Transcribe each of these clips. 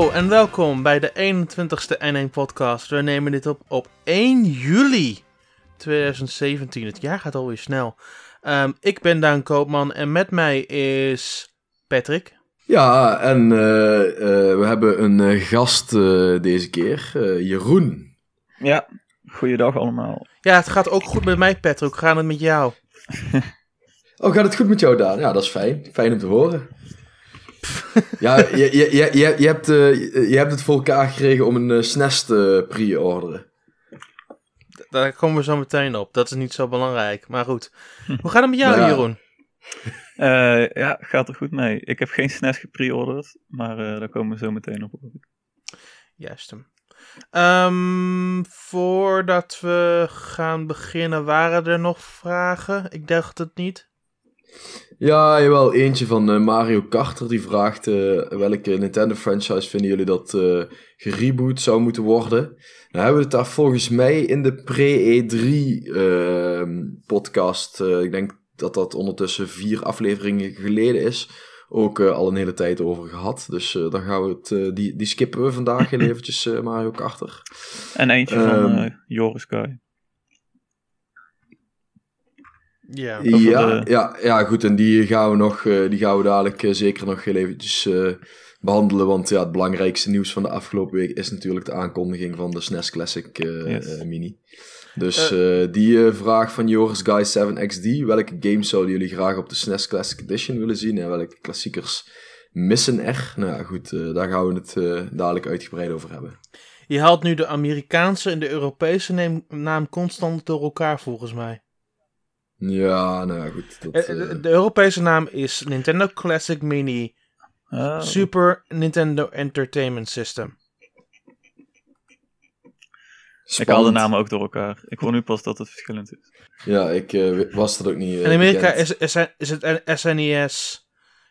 Hallo en welkom bij de 21ste N1 podcast. We nemen dit op op 1 juli 2017. Het jaar gaat alweer snel. Ehm, ik ben Daan Koopman en met mij is Patrick. Ja, en eh, eh, we hebben een eh, gast eh, deze keer, Jeroen. Ja, goeiedag allemaal. Ja, het gaat ook goed met mij, Patrick. Hoe gaat het met jou? Oh, gaat het goed met jou, Daan? Ja, dat is fijn. Fijn om te horen. ja, je, je, je, je, je, hebt, eh, je hebt het voor elkaar gekregen om een eh, SNES te pre-orderen. Daar komen we zo meteen op. Dat is niet zo belangrijk. Maar goed. Hoe gaat het met jou, Nou ja. Jeroen? Eh, ja, gaat er goed mee. Ik heb geen SNES gepreorderd, maar eh, daar komen we zo meteen op. Juist hem. Ehm, voordat we gaan beginnen, waren er nog vragen? Ik dacht het niet. Ja, jawel. Eentje van eh, Mario Karter die vraagt eh, welke Nintendo franchise vinden jullie dat eh gereboot zou moeten worden. Nou hebben we het daar volgens mij in de pre-E3 ehm, podcast, ik denk dat dat ondertussen vier afleveringen geleden is, ook al een hele tijd over gehad. Dus dan gaan we het, die, die skippen we vandaag heel eventjes Mario Karter. En eentje van Ehm. eh, Joris Guy. Ja. Ja, de- ja, ja, goed. En die gaan we, nog, eh, die gaan we dadelijk eh, zeker nog heel eventjes eh, behandelen. Want ja, het belangrijkste nieuws van de afgelopen week is natuurlijk de aankondiging van de SNES Classic eh, Yes. eh, Mini. Dus eh, die vraag van Joris Guy 7XD. Welke games zouden jullie graag op de SNES Classic Edition willen zien? En welke klassiekers missen er? Nou ja, goed. daar gaan we het eh, dadelijk uitgebreid over hebben. Je haalt nu de Amerikaanse en de Europese naam constant door elkaar, volgens mij. Ja, nou ja, goed. Dat, Eh, eh, De, de Europese naam is Nintendo Classic Mini Ah, Super Nintendo Entertainment System. ik haal de namen ook door elkaar. Ik hoor nu pas dat het verschillend is. Ja, ik eh, was dat ook niet. eh, In Amerika is, is, is het SNES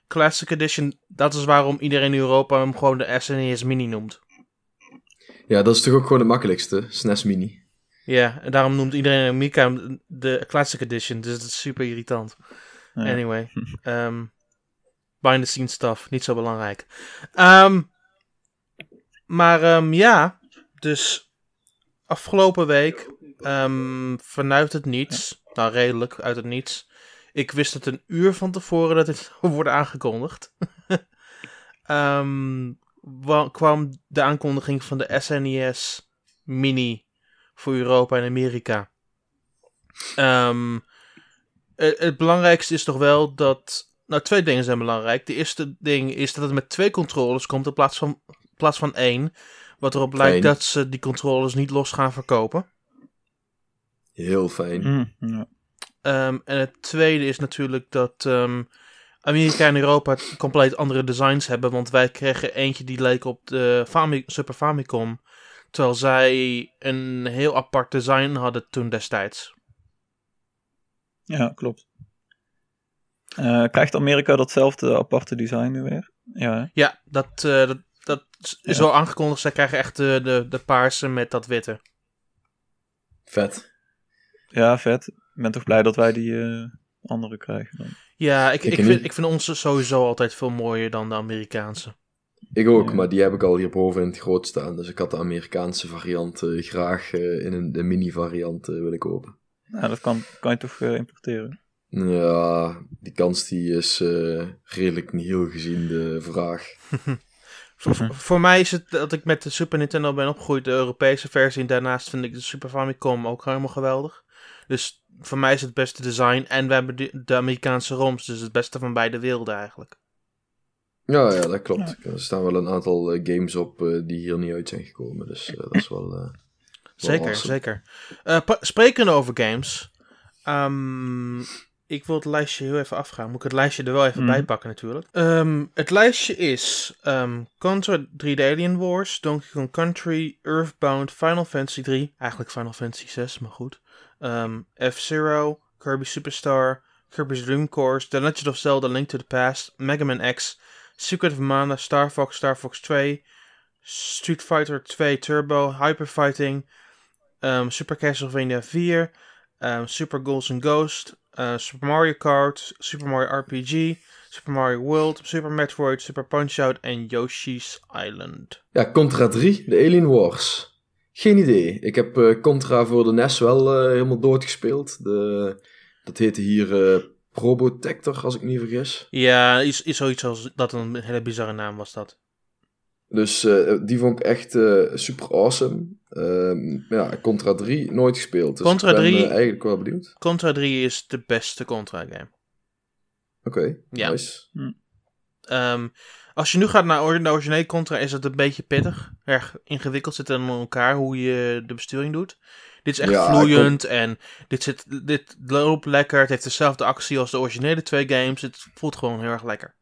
Classic Edition. Dat is waarom iedereen in Europa hem gewoon de SNES Mini noemt. Ja, dat is toch ook gewoon het makkelijkste, SNES Mini. Ja, en daarom noemt iedereen hem de Classic Edition. Dus het is super irritant. Ja. Anyway. ehm behind the scenes stuff. Niet zo belangrijk. Ehm, maar ehm, ja, dus afgelopen week vanuit het niets, nou redelijk uit het niets. Ik wist het een uur van tevoren dat dit zou worden aangekondigd. Wa- kwam de aankondiging van de SNES Mini voor Europa en Amerika. Ehm, het, het belangrijkste is toch wel dat. Nou, twee dingen zijn belangrijk. De eerste ding is dat het met twee controllers komt in plaats van, in plaats van één. Wat erop lijkt dat ze die controllers niet los gaan verkopen. Heel fijn. Mm, ja. Ehm, en het tweede is natuurlijk dat ehm, Amerika en Europa compleet andere designs hebben. Want wij kregen eentje die leek op de Fami- Super Famicom. Terwijl zij een heel apart design hadden toen destijds. ja, klopt. Eh, krijgt Amerika datzelfde aparte design nu weer? Ja, hè? Ja, dat, eh, dat, dat is Ja. wel aangekondigd. Zij krijgen echt de, de, de paarse met dat witte. Vet. ja vet. Ik ben toch blij dat wij die eh, andere krijgen dan. Ja, ik, Ik vind, ik vind onze sowieso altijd veel mooier dan de Amerikaanse. Ik ook, Ja. maar die heb ik al hierboven in het groot staan. Dus ik had de Amerikaanse variant eh, graag eh, in een de mini variant eh, willen kopen. Nou, dat kan, kan je toch importeren? Ja, die kans die is eh, redelijk niet heel gezien de vraag. Voor, voor- voor mij is het dat ik met de Super Nintendo ben opgegroeid, de Europese versie. En daarnaast vind ik de Super Famicom ook helemaal geweldig. Dus voor mij is het beste design. En we hebben de, de Amerikaanse ROMs, dus het beste van beide werelden eigenlijk. Ja, ja, dat klopt. Er staan wel een aantal eh, games op eh, die hier niet uit zijn gekomen. Dus eh, dat is wel... eh, wel Zeker, awesome. zeker. Eh, sprekende over games. ehm, ik wil het lijstje heel even afgaan. Moet ik het lijstje er wel even Mhm. bij pakken natuurlijk. Ehm, het lijstje is ehm, Contra 3D Alien Wars, Donkey Kong Country, Earthbound, Final Fantasy 3. Eigenlijk Final Fantasy 6, maar goed. Ehm, F-Zero, Kirby Superstar, Kirby's Dream Course, The Legend of Zelda Link to the Past, Mega Man X, Secret of Mana, Star Fox, Star Fox 2, Street Fighter 2 Turbo, Hyper Fighting, ehm, Super Castlevania 4, ehm, Super Ghouls and Ghost, eh, Super Mario Kart, Super Mario RPG, Super Mario World, Super Metroid, Super Punch-Out en Yoshi's Island. Ja, Contra 3, de Alien Wars. Geen idee. Ik heb eh, Contra voor de NES wel eh, helemaal doodgespeeld. De, dat heette hier Probotector, als ik me niet vergis. Ja, is, is zoiets als dat een hele bizarre naam was dat. Dus eh, die vond ik echt eh, super awesome. Ehm, ja, Contra 3 nooit gespeeld. Dus Contra ik ben 3 eh, eigenlijk wel benieuwd. Contra 3 is de beste Contra game. Oké, Ja. nice. Ehm, als je nu gaat naar de originele Contra, is het een beetje pittig. Erg ingewikkeld zit in elkaar hoe je de besturing doet. Dit is echt Ja, vloeiend en dit, zit, dit loopt lekker. Het heeft dezelfde actie als de originele twee games. Het voelt gewoon heel erg lekker.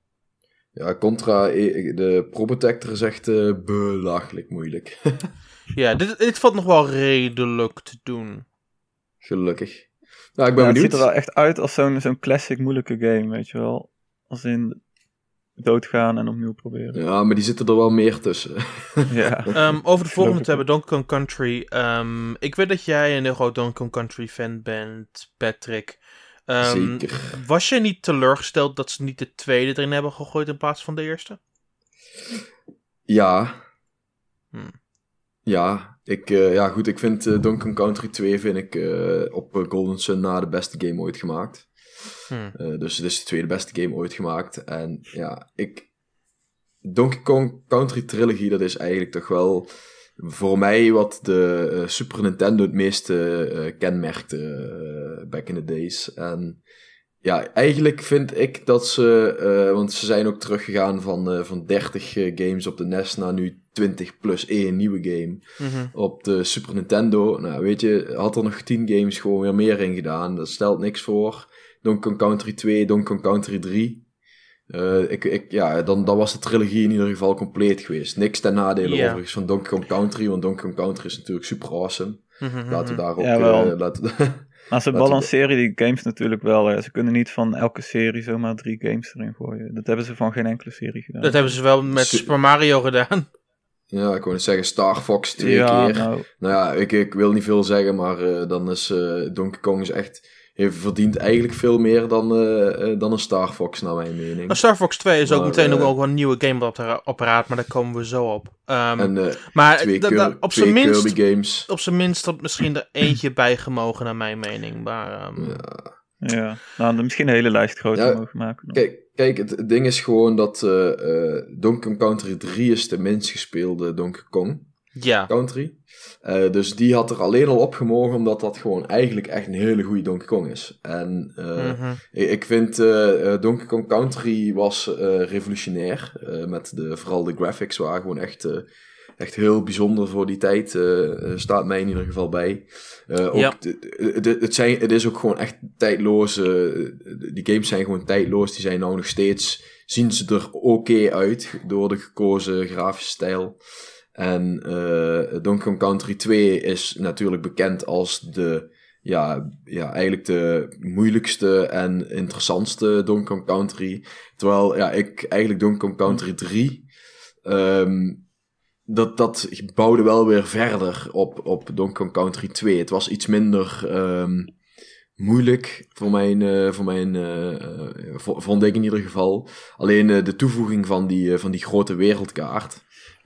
Ja, Contra, de Probotector is echt eh, belachelijk moeilijk. Ja, dit, dit valt nog wel redelijk te doen. Gelukkig. Nou, ik ben Ja, het benieuwd. ziet er wel echt uit als zo'n zo'n classic moeilijke game, weet je wel. Als in doodgaan en opnieuw proberen. Ja, maar die zitten er wel meer tussen. Ja. Ehm, over de volgende te hebben, Donkey Kong Country. Ehm, ik weet dat jij een heel groot Donkey Kong Country fan bent, Patrick. Ehm, Zeker. Was je niet teleurgesteld dat ze niet de tweede erin hebben gegooid in plaats van de eerste? Ja. Hmm. Ja, ik, eh, ja, goed, ik vind eh, Donkey Kong Country 2 vind ik eh, op Golden Sun na de beste game ooit gemaakt. Hmm. Eh, dus het is de tweede beste game ooit gemaakt. En ja, ik... Donkey Kong Country Trilogy, dat is eigenlijk toch wel voor mij wat de eh, Super Nintendo het meeste eh, kenmerkte back in the days. En ja, eigenlijk vind ik dat ze, want ze zijn ook teruggegaan van, van 30 eh, games op de NES naar nu 20 plus 1 nieuwe game Mhm. op de Super Nintendo. Nou, weet je, had er nog 10 games gewoon weer meer in gedaan. Dat stelt niks voor. Donkey Kong Country 2, Donkey Kong Country 3. Eh, ik, ik, ja, dan, dan was de trilogie in ieder geval compleet geweest. Niks ten nadele Ja. overigens van Donkey Kong Country, want Donkey Kong Country is natuurlijk super awesome. Mhm, Laten we mhm. daar ook... Jawel. eh, laten Maar ze Laten we- balanceren die games natuurlijk wel. Hè. Ze kunnen niet van elke serie zomaar drie games erin gooien. Dat hebben ze van geen enkele serie gedaan. Dat hebben ze wel met Su- Super Mario gedaan. ja, ik wou net zeggen Star Fox twee ja, keer. nou, Nou ja, ik, ik wil niet veel zeggen, maar eh, dan is eh, Donkey Kong is echt... Heeft verdient eigenlijk veel meer dan, eh, eh, dan een Star Fox, naar mijn mening. Nou, Star Fox 2 is ook meteen eh, ook wel een nieuwe game op apparaat, maar daar komen we zo op. Ehm, En eh, maar twee, da- Kir- da- op zijn minst, games. op zijn minst had misschien er eentje bij gemogen, naar mijn mening. Maar, ehm, Ja. ja. Nou, dan misschien een hele lijst groter Ja, mogen maken. Kijk, kijk het, ding is gewoon dat eh eh, Donkey Kong Country 3 is de minst gespeelde Donkey Kong ja. Country. Eh, dus die had er alleen al opgemogen omdat dat gewoon eigenlijk echt een hele goede Donkey Kong is. En eh, Mhm. ik, ik vind eh, Donkey Kong Country was revolutionair. met de, vooral de graphics waren gewoon echt, echt heel bijzonder voor die tijd. staat mij in ieder geval bij. Ook Ja. het, zijn, het is ook gewoon echt tijdloos. die games zijn gewoon tijdloos. Die zijn nou nog steeds. Zien ze er oké uit door de gekozen grafische stijl. En eh Donkey Kong Country 2 is natuurlijk bekend als de ja, ja, eigenlijk de moeilijkste en interessantste Donkey Kong Country. Terwijl ja, ik eigenlijk Donkey Kong Country 3, ehm, dat, dat bouwde wel weer verder op, op Donkey Kong Country 2. Het was iets minder ehm, moeilijk voor mijn, eh, voor mijn vo- vond ik in ieder geval. Alleen de toevoeging van die, van die grote wereldkaart,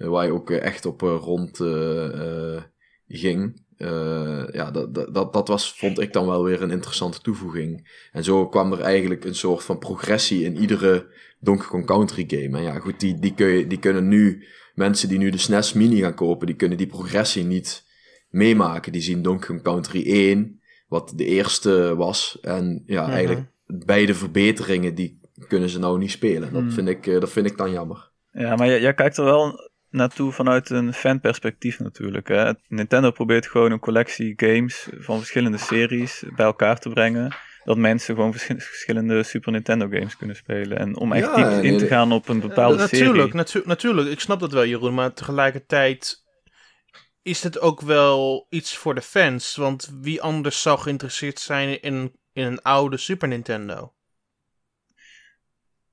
waar je ook eh, echt op eh, rond eh, eh, ging. Eh, ja, dat, dat, dat, was, vond ik dan wel weer een interessante toevoeging. En zo kwam er eigenlijk een soort van progressie in iedere Donkey Kong Country game. En ja, goed, die, die, kun je, die kunnen nu, mensen die nu de SNES Mini gaan kopen, die kunnen die progressie niet meemaken. Die zien Donkey Kong Country 1, wat de eerste was. En ja, Mhm. eigenlijk beide verbeteringen, die kunnen ze nou niet spelen. Dat, Hmm. vind, ik, eh, dat vind ik dan jammer. Ja, maar jij, jij kijkt er wel naartoe vanuit een fanperspectief natuurlijk. Hè? Nintendo probeert gewoon een collectie games van verschillende series bij elkaar te brengen. Dat mensen gewoon verschi- verschillende Super Nintendo games kunnen spelen. En om echt Ja, diep nee, in te gaan op een bepaalde Eh, natuurlijk, serie. natu- natuurlijk, ik snap dat wel, Jeroen, maar tegelijkertijd is dit ook wel iets voor de fans. Want wie anders zou geïnteresseerd zijn in, in een oude Super Nintendo?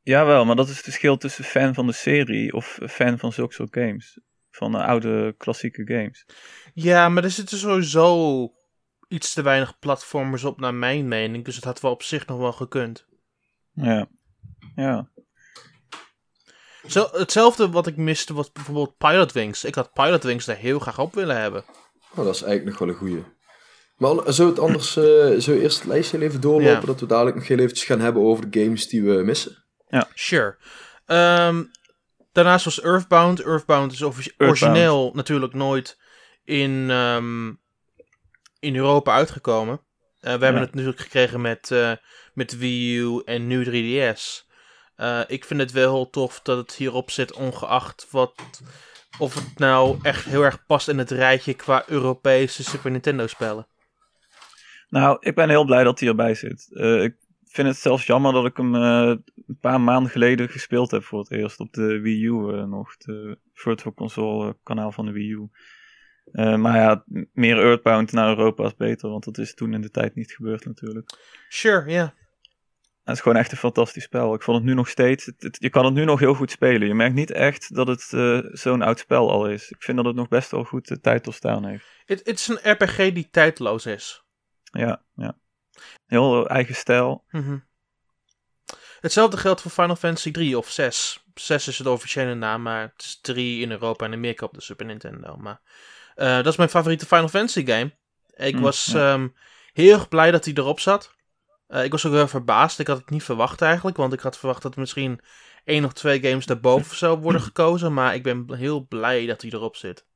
Jawel, maar dat is het verschil tussen fan van de serie of fan van zulke soort games. Van de oude klassieke games. Ja, maar er zitten sowieso iets te weinig platformers op, naar mijn mening. Dus het had wel op zich nog wel gekund. Ja. Ja. Zo, hetzelfde wat ik miste was bijvoorbeeld Pilot Wings. Ik had Pilot Wings er heel graag op willen hebben. Oh, dat is eigenlijk nog wel een goeie. Maar zou het anders, eh we eerst het lijstje even doorlopen, Ja. dat we dadelijk nog heel eventjes gaan hebben over de games die we missen? Sure. Ehm, daarnaast was Earthbound. Earthbound is Earthbound. origineel natuurlijk nooit in, ehm, in Europa uitgekomen. Eh, we hebben Ja. het natuurlijk gekregen met, eh, met Wii U en nu 3DS. Eh, ik vind het wel heel tof dat het hierop zit, ongeacht wat, of het nou echt heel erg past in het rijtje qua Europese Super Nintendo spellen. Nou, ik ben heel blij dat hij erbij zit. Ik vind het zelfs jammer dat ik hem eh, een paar maanden geleden gespeeld heb voor het eerst op de Wii U eh, nog. De Virtual Console eh, kanaal van de Wii U. Maar ja, meer Earthbound naar Europa is beter, want dat is toen in de tijd niet gebeurd natuurlijk. Sure, ja. Het is gewoon echt een fantastisch spel. Ik vond het nu nog steeds. Het, het- je kan het nu nog heel goed spelen. Je merkt niet echt dat het zo'n oud spel al is. Ik vind dat het nog best wel goed de tijd doorstaan heeft. Het het is een RPG die tijdloos is. Ja, ja. Heel eigen stijl. Mhm. Hetzelfde geldt voor Final Fantasy 3 of 6. 6 is het officiële naam, maar het is 3 in Europa en Amerika op de Super Nintendo. Maar eh, dat is mijn favoriete Final Fantasy game. Ik Mm, was ja. ehm, heel erg blij dat hij erop zat. Eh, ik was ook heel verbaasd. Ik had het niet verwacht eigenlijk, want ik had verwacht dat er misschien één of twee games daarboven zou worden gekozen. Maar ik ben heel blij dat hij erop zit.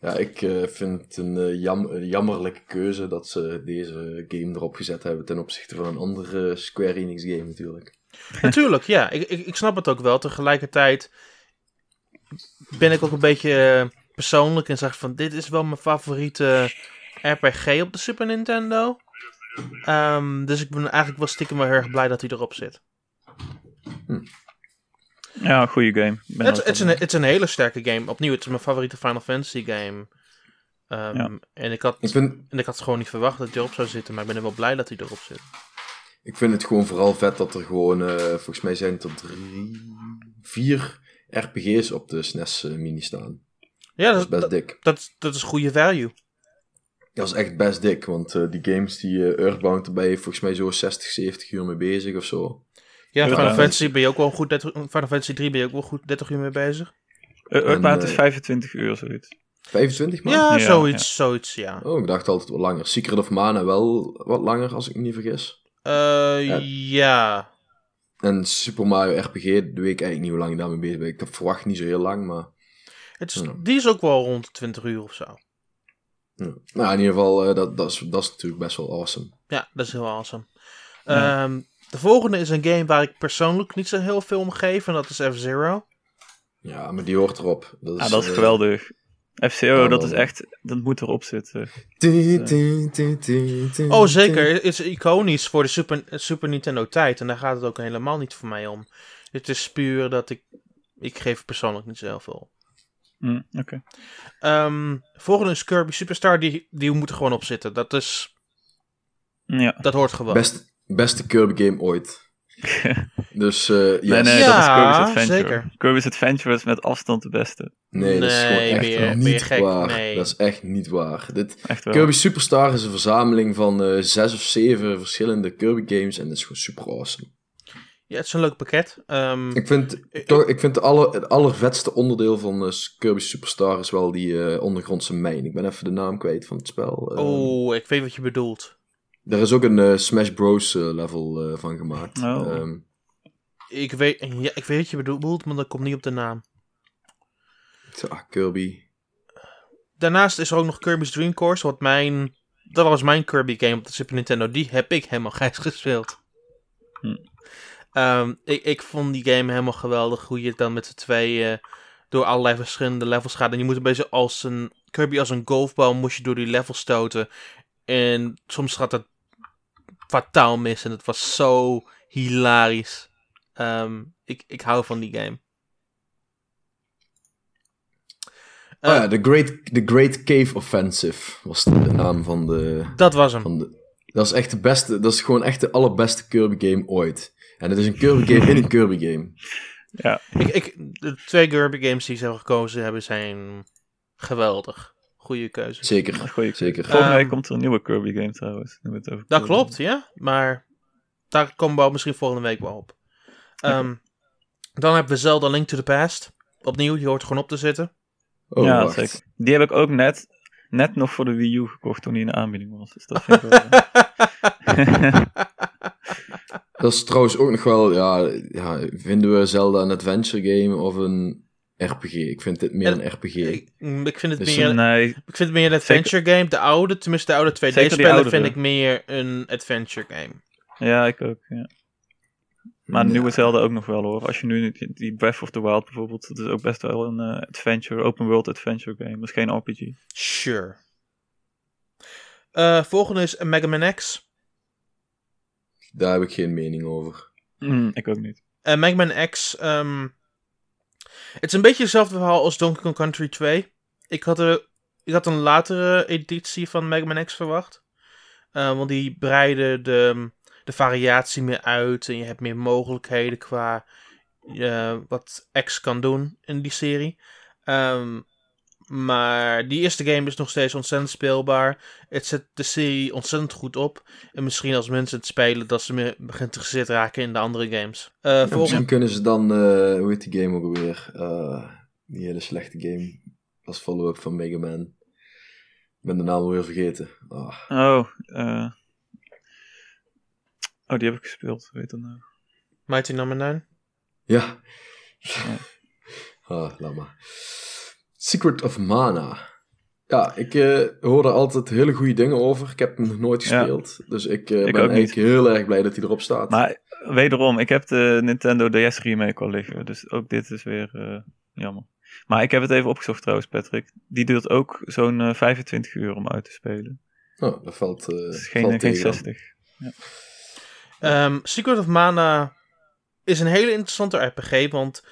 Ja, ik eh, vind het een eh, jam- een jammerlijke keuze dat ze deze game erop gezet hebben ten opzichte van een andere Square Enix game natuurlijk. Natuurlijk, ja. Ik, ik, ik snap het ook wel. Tegelijkertijd ben ik ook een beetje eh, persoonlijk en zeg van dit is wel mijn favoriete RPG op de Super Nintendo. Ehm, dus ik ben eigenlijk wel stiekem wel heel erg blij dat hij erop zit. Ja, goede game. Het is een, het is een hele sterke game. Opnieuw, het is mijn favoriete Final Fantasy game. Ehm, Ja. en, ik had, Ik vind, en ik had gewoon niet verwacht dat hij erop zou zitten, maar ik ben er wel blij dat hij erop zit. ik vind het gewoon vooral vet dat er gewoon, eh, volgens mij zijn het er drie, vier RPG's op de SNES eh, mini staan. Ja, Dat dat, is best dat, dik. dat, is- dat is goede value. Dat is echt best dik, want eh, die games die Earthbound erbij heeft volgens mij zo 60, 70 uur mee bezig of zo. Ja, Ja, Final dat- Fantasy ben je ook wel goed 30, Final Fantasy 3 ben je ook wel goed 30 uur mee bezig. Eh, Earthbound En, is eh, 25 uur zoiets. 25 maar? Ja, Ja, zoiets, zoiets, ja. Oh, ik dacht altijd wat langer. Secret of Mana wel wat langer, als ik me niet vergis. Eh, Ja. ja. En Super Mario RPG, de weet ik eigenlijk niet hoe lang ik daarmee bezig ben. Ik verwacht niet zo heel lang, maar... Het is, Ja. Die is ook wel rond de 20 uur of zo. Ja. Nou, in ieder geval, eh, dat, dat, is, dat is natuurlijk best wel awesome. Ja, dat is heel awesome. Ja. De volgende is een game waar ik persoonlijk niet zo heel veel om geef. En dat is F-Zero. Ja, maar die hoort erop. Dat is, Ja, dat is eh, geweldig. FCO, ja, dat is echt, dat moet erop zitten. ti- ti- Oh, zeker. Het is iconisch voor de Super, Super Nintendo tijd. En daar gaat het ook helemaal niet voor mij om. Het is puur dat ik... Ik geef persoonlijk niet zo heel veel. Hm, Oké. Ehm, volgende is Kirby Superstar. Die, die moet er gewoon op zitten. Dat is... Ja. Dat hoort gewoon. Best, beste Kirby game ooit. Dus, eh yes. Nee, nee, Ja, dat is Kirby's Adventure. zeker. Kirby's Adventure is met afstand de beste. Nee, dat is gewoon Nee, echt niet gek? waar. Nee. Dat is echt niet waar. Dit, Echt wel. Kirby Superstar is een verzameling van eh, zes of zeven verschillende Kirby games. En dat is gewoon super awesome. Ja, het is een leuk pakket. Ehm, Ik vind, toch, ik vind de aller, het allervetste onderdeel van eh, Kirby Superstar is wel die eh, ondergrondse mijn. Ik ben even de naam kwijt van het spel. Eh, oh, ik weet wat je bedoelt. Er is ook een eh, Smash Bros. eh, level eh, van gemaakt. Oh. Ehm, Ik weet, ja, ik weet wat je bedoelt, maar dat komt niet op de naam. ah, Kirby. Daarnaast is er ook nog Kirby's Dream Course, wat mijn... Dat was mijn Kirby game op de Super Nintendo. Die heb ik helemaal grijs gespeeld. Hm. Ehm, ik, ik vond die game helemaal geweldig. Hoe je dan met z'n tweeën door allerlei verschillende levels gaat. En je moet een beetje als een... Kirby als een golfbal moest je door die levels stoten. En soms gaat fataal mis. En het was zo hilarisch. Ehm, ik, ik hou van die game. Ah Eh, ja, The Great, The Great Cave Offensive was de naam van de, Dat was hem. van de... Dat is echt de beste, dat is gewoon echt de allerbeste Kirby game ooit. En het is een Kirby game in een Kirby game. Ja, Ik, ik, de twee Kirby games die ze hebben gekozen hebben zijn geweldig. Goede keuze. Zeker, zeker. Volgende week Ehm, komt er een nieuwe Kirby game trouwens. Nu we het over Dat klopt, ja. Maar daar komen we misschien volgende week wel op. Ehm, dan hebben we Zelda Link to the Past. Opnieuw, die hoort gewoon op te zitten. Oh, ja, wacht. zeker. Die heb ik ook net, net nog voor de Wii U gekocht toen die in de aanbieding was. Dus dat vind ik wel... Dat is trouwens ook nog wel, ja, ja, vinden we Zelda een adventure game of een RPG? Ik vind dit meer En- een RPG. ik, mm, ik vind het Dus meer... nee, Ik vind het meer een adventure game. De oude, tenminste de oude 2D Zeker die spellen, oudere. vind ik meer een adventure game. ja, ik ook, ja. Maar de nieuwe Zelda ook nog wel hoor. Als je nu die- Breath of the Wild bijvoorbeeld, dat is ook best wel een eh, adventure, open world adventure game. Dat is geen RPG. Sure. Eh, volgende is Mega Man X. Daar heb ik geen mening over. Mm, ik ook niet. Eh Mega Man X. ehm, het is een beetje hetzelfde verhaal als Donkey Kong Country 2. Ik had, er, ik had een latere editie van Mega Man X verwacht. Eh, want die breiden de, de variatie meer uit. En je hebt meer mogelijkheden qua eh, wat X kan doen in die serie. Ehm, maar die eerste game is nog steeds ontzettend speelbaar. Het zet de serie ontzettend goed op. En misschien als mensen het spelen, dat ze meer geïnteresseerd raken in de andere games. Eh, Ja, volgende- misschien kunnen ze dan, eh, hoe heet die game ook alweer? Eh, die hele slechte game als follow-up van Mega Man. Ik ben de naam alweer vergeten. Ah. Oh, eh. Oh, die heb ik gespeeld, weet dat nou. Mighty Number 9. Ja. ah, laat maar. Secret of Mana. Ja, ik eh, hoor er altijd hele goede dingen over. Ik heb hem nog nooit Ja. gespeeld. Dus ik eh, Ik ben ook eigenlijk heel erg blij dat hij erop staat. Maar wederom, ik heb de Nintendo DS remake al liggen, dus ook dit is weer eh, jammer. Maar ik heb het even opgezocht trouwens, Patrick. Die duurt ook zo'n eh, 25 uur om uit te spelen. Oh, dat valt, eh is geen, valt geen tegen dan. 60. Ehm, Secret of Mana is een hele interessante RPG, want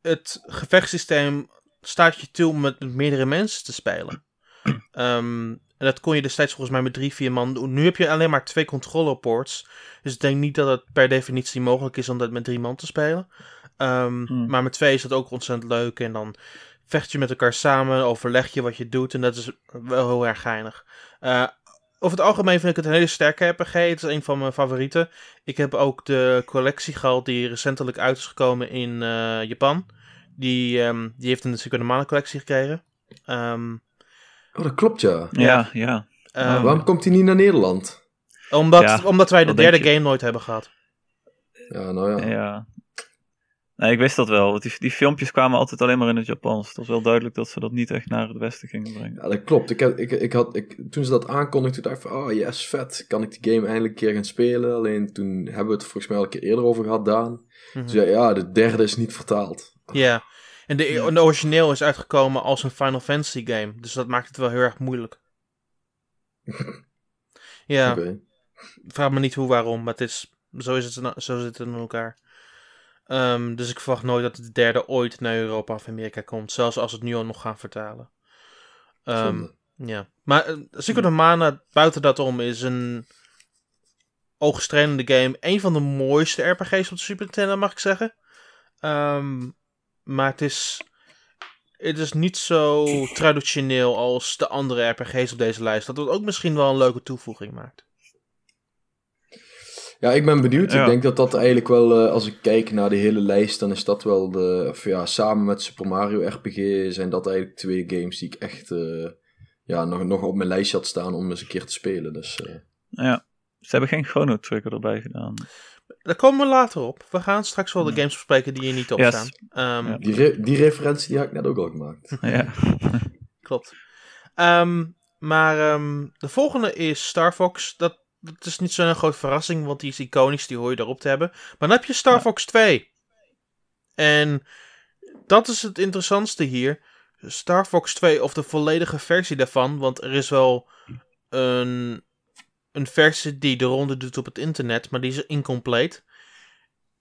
het gevechtssysteem staat je toe om met meerdere mensen te spelen. Ehm, en dat kon je destijds volgens mij met drie, vier man doen. Nu heb je alleen maar twee controllerports. Dus ik denk niet dat het per definitie mogelijk is om dat met drie man te spelen. Ehm, Hmm. Maar met twee is dat ook ontzettend leuk. En dan vecht je met elkaar samen, overleg je wat je doet. En dat is wel heel erg geinig. Eh, over het algemeen vind ik het een hele sterke RPG. Het is een van mijn favorieten. Ik heb ook de collectie gehad die recentelijk uit is gekomen in eh, Japan. Die, ehm, die heeft een Secret of Mana collectie gekregen. Ehm, Oh, dat klopt ja. Ja, ja. ehm, Waarom komt hij niet naar Nederland? omdat, Ja, omdat wij de derde game nooit hebben gehad. Ja, nou ja. ja. Nee, ik wist dat wel. want Die, die filmpjes kwamen altijd alleen maar in het Japans. Het was wel duidelijk dat ze dat niet echt naar het westen gingen brengen. Ja, dat klopt. Ik, had- ik, ik had, ik, toen ze dat aankondigden, dacht ik van, oh yes, vet. Kan ik die game eindelijk een keer gaan spelen? Alleen toen hebben we het volgens mij al een keer eerder over gehad, Daan. Mhm. Toen zei ja, de derde is niet vertaald. Ja. En de, origineel is uitgekomen als een Final Fantasy game. Dus dat maakt het wel heel erg moeilijk. ja, Oké. vraag me niet hoe, waarom. Maar het is, zo, is het, zo zit het in elkaar. Ehm, dus ik verwacht nooit dat de derde ooit naar Europa of Amerika komt. Zelfs als we het nu al nog gaan vertalen. Zonde. ja. Maar eh, Secret of Mana, buiten dat om, is een oogstrelende game. Een van de mooiste RPG's op de Super Nintendo, mag ik zeggen. Ehm, maar het is, het is niet zo traditioneel als de andere RPG's op deze lijst. Dat het ook misschien wel een leuke toevoeging maakt. Ja, ik ben benieuwd. Ja. Ik denk dat dat eigenlijk wel, eh, als ik kijk naar de hele lijst, dan is dat wel de, of ja, samen met Super Mario RPG zijn dat eigenlijk twee games die ik echt, eh, ja, nog, nog op mijn lijstje had staan om eens een keer te spelen. Dus, eh, Ja. Ze hebben geen Chrono Trigger erbij gedaan. Daar komen we later op. We gaan straks wel de games bespreken die hier niet op Yes. staan. Ehm, Ja. die, re- die referentie die had ik net ook al gemaakt. ja. Klopt. Ehm, maar ehm, de volgende is Star Fox. Dat, dat is niet zo'n grote verrassing, want die is iconisch, die hoor je daarop te hebben. Maar dan heb je Star Ja. Fox 2. En dat is het interessantste hier. Star Fox 2, of de volledige versie daarvan, want er is wel een, een versie die de ronde doet op het internet, maar die is incomplete.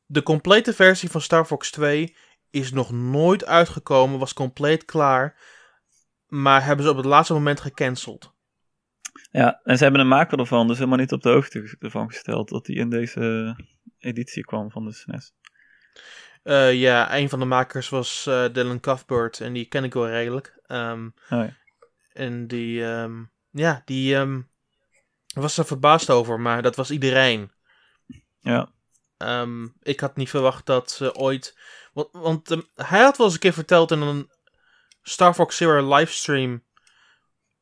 De complete versie van Star Fox 2 is nog nooit uitgekomen, was compleet klaar. Maar hebben ze op het laatste moment gecanceld. ja, en ze hebben een maker ervan dus helemaal niet op de hoogte ervan gesteld dat die in deze editie kwam van de E SNES. Eh, ja, een van de makers was eh, Dylan Cuthbert en die ken ik wel redelijk. Oh ja. En die, ehm, ja, die ehm, was er verbaasd over, maar dat was iedereen. Ja. Ehm, ik had niet verwacht dat ze ooit. Want, want ehm, hij had wel eens een keer verteld in een Star Fox Zero livestream.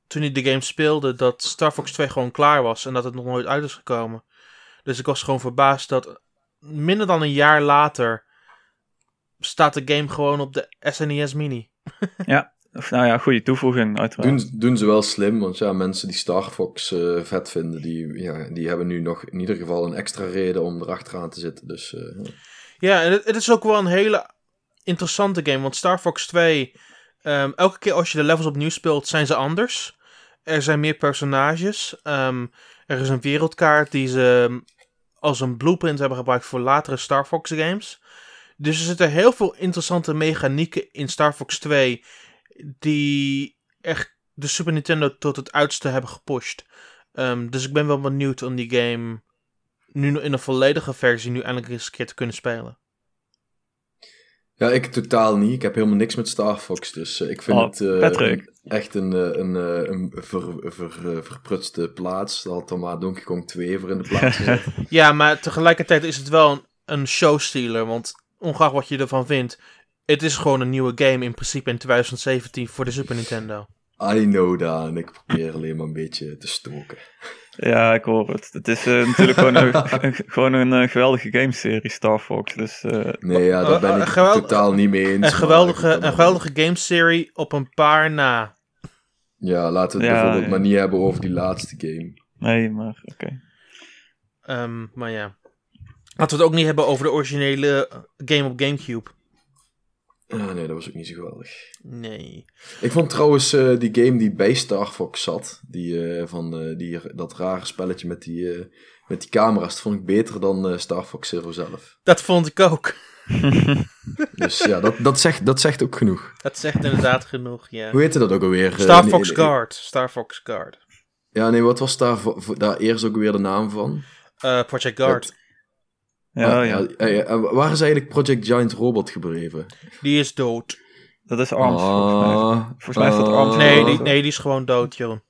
Toen hij de game speelde, dat Star Fox 2 gewoon klaar was en dat het nog nooit uit is gekomen. Dus ik was gewoon verbaasd dat minder dan een jaar later. staat de game gewoon op de SNES Mini. Of, nou ja, goede toevoeging, uiteraard. Doen, doen ze wel slim, want ja, mensen die Star Fox eh, vet vinden, die, ja, die hebben nu nog in ieder geval een extra reden om erachteraan te zitten. Dus eh, Ja, en het, het is ook wel een hele interessante game. Want Star Fox 2, ehm, elke keer als je de levels opnieuw speelt, zijn ze anders. Er zijn meer personages. Ehm, er is een wereldkaart die ze ehm, als een blueprint hebben gebruikt voor latere Star Fox games. Dus er zitten heel veel interessante mechanieken in Star Fox 2 die echt de Super Nintendo tot het uiterste hebben gepusht. Ehm, dus ik ben wel benieuwd om die game nu in een volledige versie nu eindelijk eens een keer te kunnen spelen. ja, ik totaal niet. Ik heb helemaal niks met Star Fox, dus eh, ik vind Oh, het eh, echt een, eh, een, eh, een ver, ver, verprutste plaats. Daar had dan maar Donkey Kong 2 voor in de plaats gezet. Ja, maar tegelijkertijd is het wel een, een showstealer. Want ongeacht wat je ervan vindt, het is gewoon een nieuwe game in principe in 2017 voor de Super Nintendo. I know that, en ik probeer alleen maar een beetje te stoken. Ja, ik hoor het. Het is eh, natuurlijk gewoon een, gewoon een eh, geweldige gameserie, Star Fox. Dus eh, Nee, ja, daar ben ik geweld- totaal niet mee eens. Een geweldige, een geweldige gameserie op een paar na. Ja, laten we het Ja, bijvoorbeeld ja. maar niet hebben over die laatste game. nee, maar oké. Ehm, maar ja. Laten we het ook niet hebben over de originele game op Gamecube. Ah, nee, dat was ook niet zo geweldig. Nee. Ik vond trouwens eh, die game die bij Star Fox zat, die, eh, van, eh, die, dat rare spelletje met die, met die camera's, dat vond ik beter dan Star Fox Zero zelf. Dat vond ik ook. Dus ja, dat, dat, zegt, dat zegt ook genoeg. Dat zegt inderdaad genoeg, ja. Hoe heette dat ook alweer? Star Fox nee, Guard. Star Fox Guard. Ja, nee, wat was daar, eerst ook weer de naam van? Project Guard. Ja. ja, ja, ja, waar is eigenlijk Project Giant Robot gebleven? Die is dood. Dat is Arms, volgens mij. Ah, Volgens mij is dat Arms. Nee, die, nee, die is gewoon dood, Jeroen.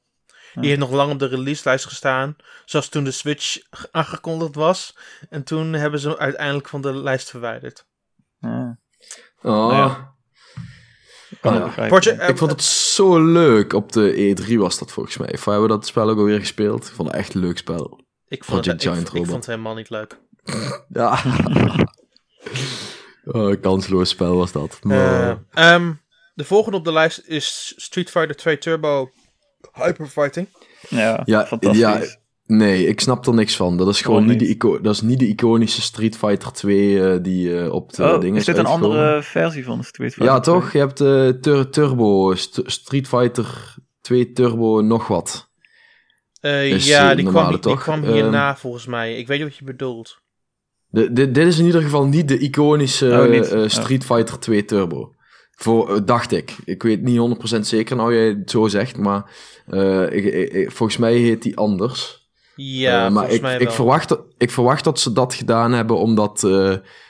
Die heeft nog lang op de releaselijst gestaan. Zoals toen de Switch aangekondigd was. En toen hebben ze hem uiteindelijk van de lijst verwijderd. Ja, Ah. Nou ja. kan Ah, ik ja. begrijpen. Project, eh, Ik vond het zo leuk. Op de E3 was dat volgens mij. Of hebben we dat spel ook alweer gespeeld? Ik vond het echt een leuk spel. ik vond, het, Project ik, Giant ik Robot. vond het helemaal niet leuk. Ja. oh, een kansloos spel was dat. Maar, Eh, ehm, de volgende op de lijst is Street Fighter 2 Turbo Hyperfighting. Ja, Ja, fantastisch. ja, nee, ik snap er niks van. Dat is gewoon Waarom niet de, ico dat is niet de iconische Street Fighter 2 eh, die eh, op de oh, dingen is dit een andere versie van de Street Fighter Ja, 2? toch? Je hebt eh, tur Turbo, St- Street Fighter 2 Turbo nog wat. Eh, ja, die, normale, kwam, die toch? kwam Ehm, hierna volgens mij. Ik weet niet wat je bedoelt. De, de- dit is in ieder geval niet de iconische Oh, niet. eh, Street Fighter 2 Turbo. Voor, eh, dacht ik. Ik weet niet 100% zeker nou jij het zo zegt, maar eh, ik, ik- ik- volgens mij heet die anders. Ja, maar volgens ik, mij ik, verwacht, dat- ik verwacht dat ze dat gedaan hebben omdat,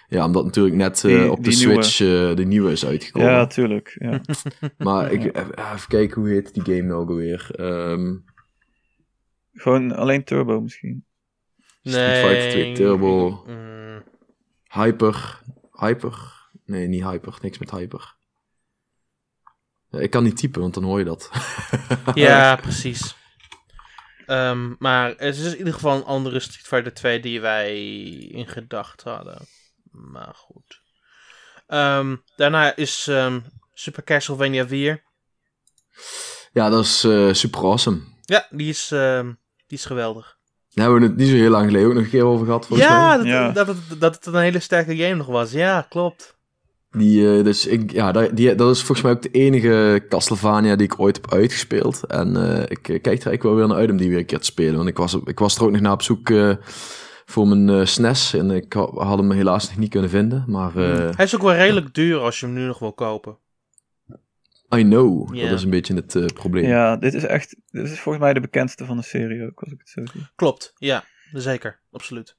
ja, omdat natuurlijk net Die- op de nieuwe. Switch de nieuwe is uitgekomen. Ja, tuurlijk. Ja. Maar ik, even kijken hoe heet die game nou alweer. Ehm Gewoon alleen Turbo misschien. Street Fighter 2 Turbo. Mm, Hyper. Hyper? Nee, niet Hyper. Niks met Hyper. Ik kan niet typen, want dan hoor je dat. ja, precies. Ehm, maar het is in ieder geval een andere Street Fighter 2 die wij in gedachten hadden. Maar goed. Ehm, daarna is ehm, Super Castlevania 4. Ja, dat is eh, super awesome. Ja, die is, die is geweldig. Daar hebben we het niet zo heel lang geleden ook nog een keer over gehad, volgens mij. Ja, dat, Ja. Dat, het, dat het een hele sterke game nog was. Ja, klopt. Die, eh, dus ik, ja, dat, die, dat is volgens mij ook de enige Castlevania die ik ooit heb uitgespeeld. En eh, ik eh, kijk er eigenlijk wel weer naar uit om die weer een keer te spelen. Want ik was, ik was er ook nog naar op zoek eh, voor mijn SNES. En ik ha- had hem helaas nog niet kunnen vinden. Maar eh, Hij is ook wel redelijk duur als je hem nu nog wil kopen. I know, dat is een beetje het eh, probleem. Ja, dit is echt... Dit is volgens mij de bekendste van de serie ook, als ik het zo zie. Klopt, ja, zeker, absoluut.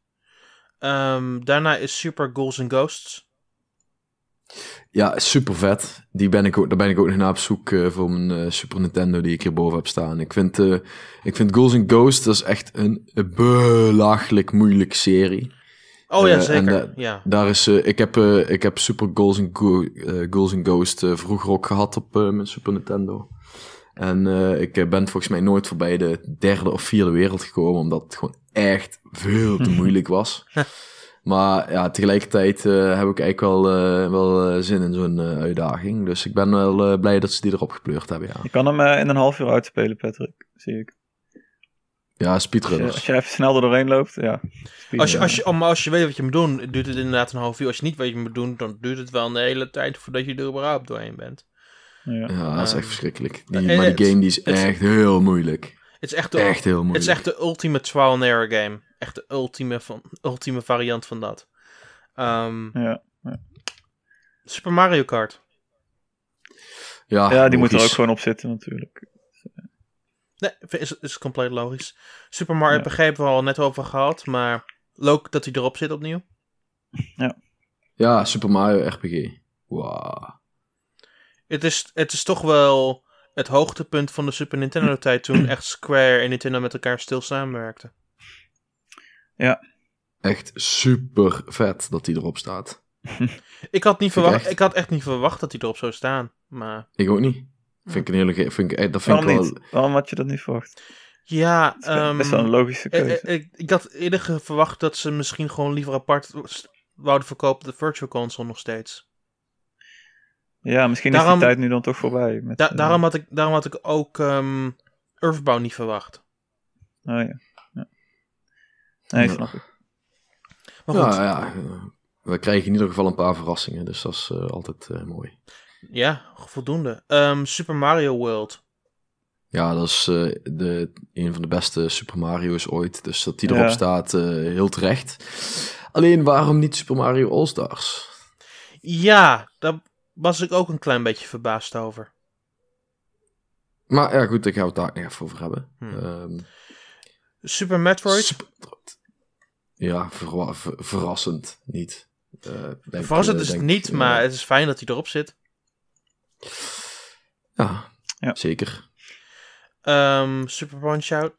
Ehm, daarna is Super Ghouls and Ghosts. Ja, super vet. Die ben ik ook, daar ben ik ook nog naar op zoek eh, voor mijn eh, Super Nintendo die ik hierboven heb staan. Ik vind, eh ik vind Ghouls and Ghosts, dat is echt een belachelijk moeilijke serie. Oh ja, Eh, en zeker. da- ja. Daar is, eh, ik, heb, eh, ik heb Super Ghouls and, Go eh, Ghouls and Ghosts eh, vroeger ook gehad op eh, mijn Super Nintendo. En eh, ik eh, ben volgens mij nooit voorbij de derde of vierde wereld gekomen, omdat het gewoon echt veel te moeilijk was. Maar ja, tegelijkertijd eh, heb ik eigenlijk wel, eh, wel eh, zin in zo'n eh, uitdaging. Dus ik ben wel eh, blij dat ze die erop gepleurd hebben, ja. Je kan hem eh, in een half uur uitspelen, Patrick. Zie ik. Ja, Als je, speedrunners. als je even snel er doorheen loopt, ja. Als je, als, je, oh, maar als je weet wat je moet doen, duurt het inderdaad een half uur. Als je niet weet wat je moet doen, dan duurt het wel een hele tijd voordat je er überhaupt doorheen bent. Ja. Ja, dat is echt Ehm, verschrikkelijk. Die, en maar het- die game die is het- echt heel moeilijk. Het is echt de, Echt heel het is echt de ultieme trial and error game. Echt de ultieme, van, ultieme variant van dat. Ehm, Ja. Super Mario Kart. Ja, ja, die moet er ook logisch. gewoon op zitten natuurlijk. Nee, is, is compleet logisch. Super Mario Ja. RPG hebben we al net over gehad, maar leuk dat hij erop zit opnieuw. Ja, Super Mario RPG. Wauw. Het is, het is toch wel het hoogtepunt van de Super Nintendo tijd toen echt Square en Nintendo met elkaar stil samenwerkten. Echt super vet dat die erop staat. Ik had, niet ik verwacht, echt. ik had echt niet verwacht dat hij erop zou staan. Maar Ik ook niet. Vind ik een hele... ge- Vind ik, eh, dat vind Waarom ik wel... niet? Waarom had je dat niet verwacht? ja, Het is best wel een ehm, logische ik, keuze. ik, ik had eerder verwacht dat ze misschien gewoon liever apart wouden verkopen de Virtual Console nog steeds. ja, misschien is die tijd nu dan toch voorbij. Met, Da- eh, daarom, had ik, daarom had ik ook ehm Earthbound niet verwacht. oh, ja. ja. Nee, Ja. ik. Maar goed, Ja, ja. eh, We krijgen in ieder geval een paar verrassingen, dus dat is eh, altijd eh, mooi. Ja, voldoende. Ehm, Super Mario World. Ja, dat is eh, de, een van de beste Super Mario's ooit. Dus dat die erop Ja. staat, eh, heel terecht. Alleen, waarom niet Super Mario All-Stars? Ja, daar was ik ook een klein beetje verbaasd over. Maar ja, goed, ik ga het daar nog even over hebben. Hmm. Ehm, Super Metroid. Super- Ja, ver- verrassend niet. Denk, Verrassend is het denk, niet, maar het is fijn dat hij erop zit. Ja, Ja. zeker. Ehm, Super Punch-Out.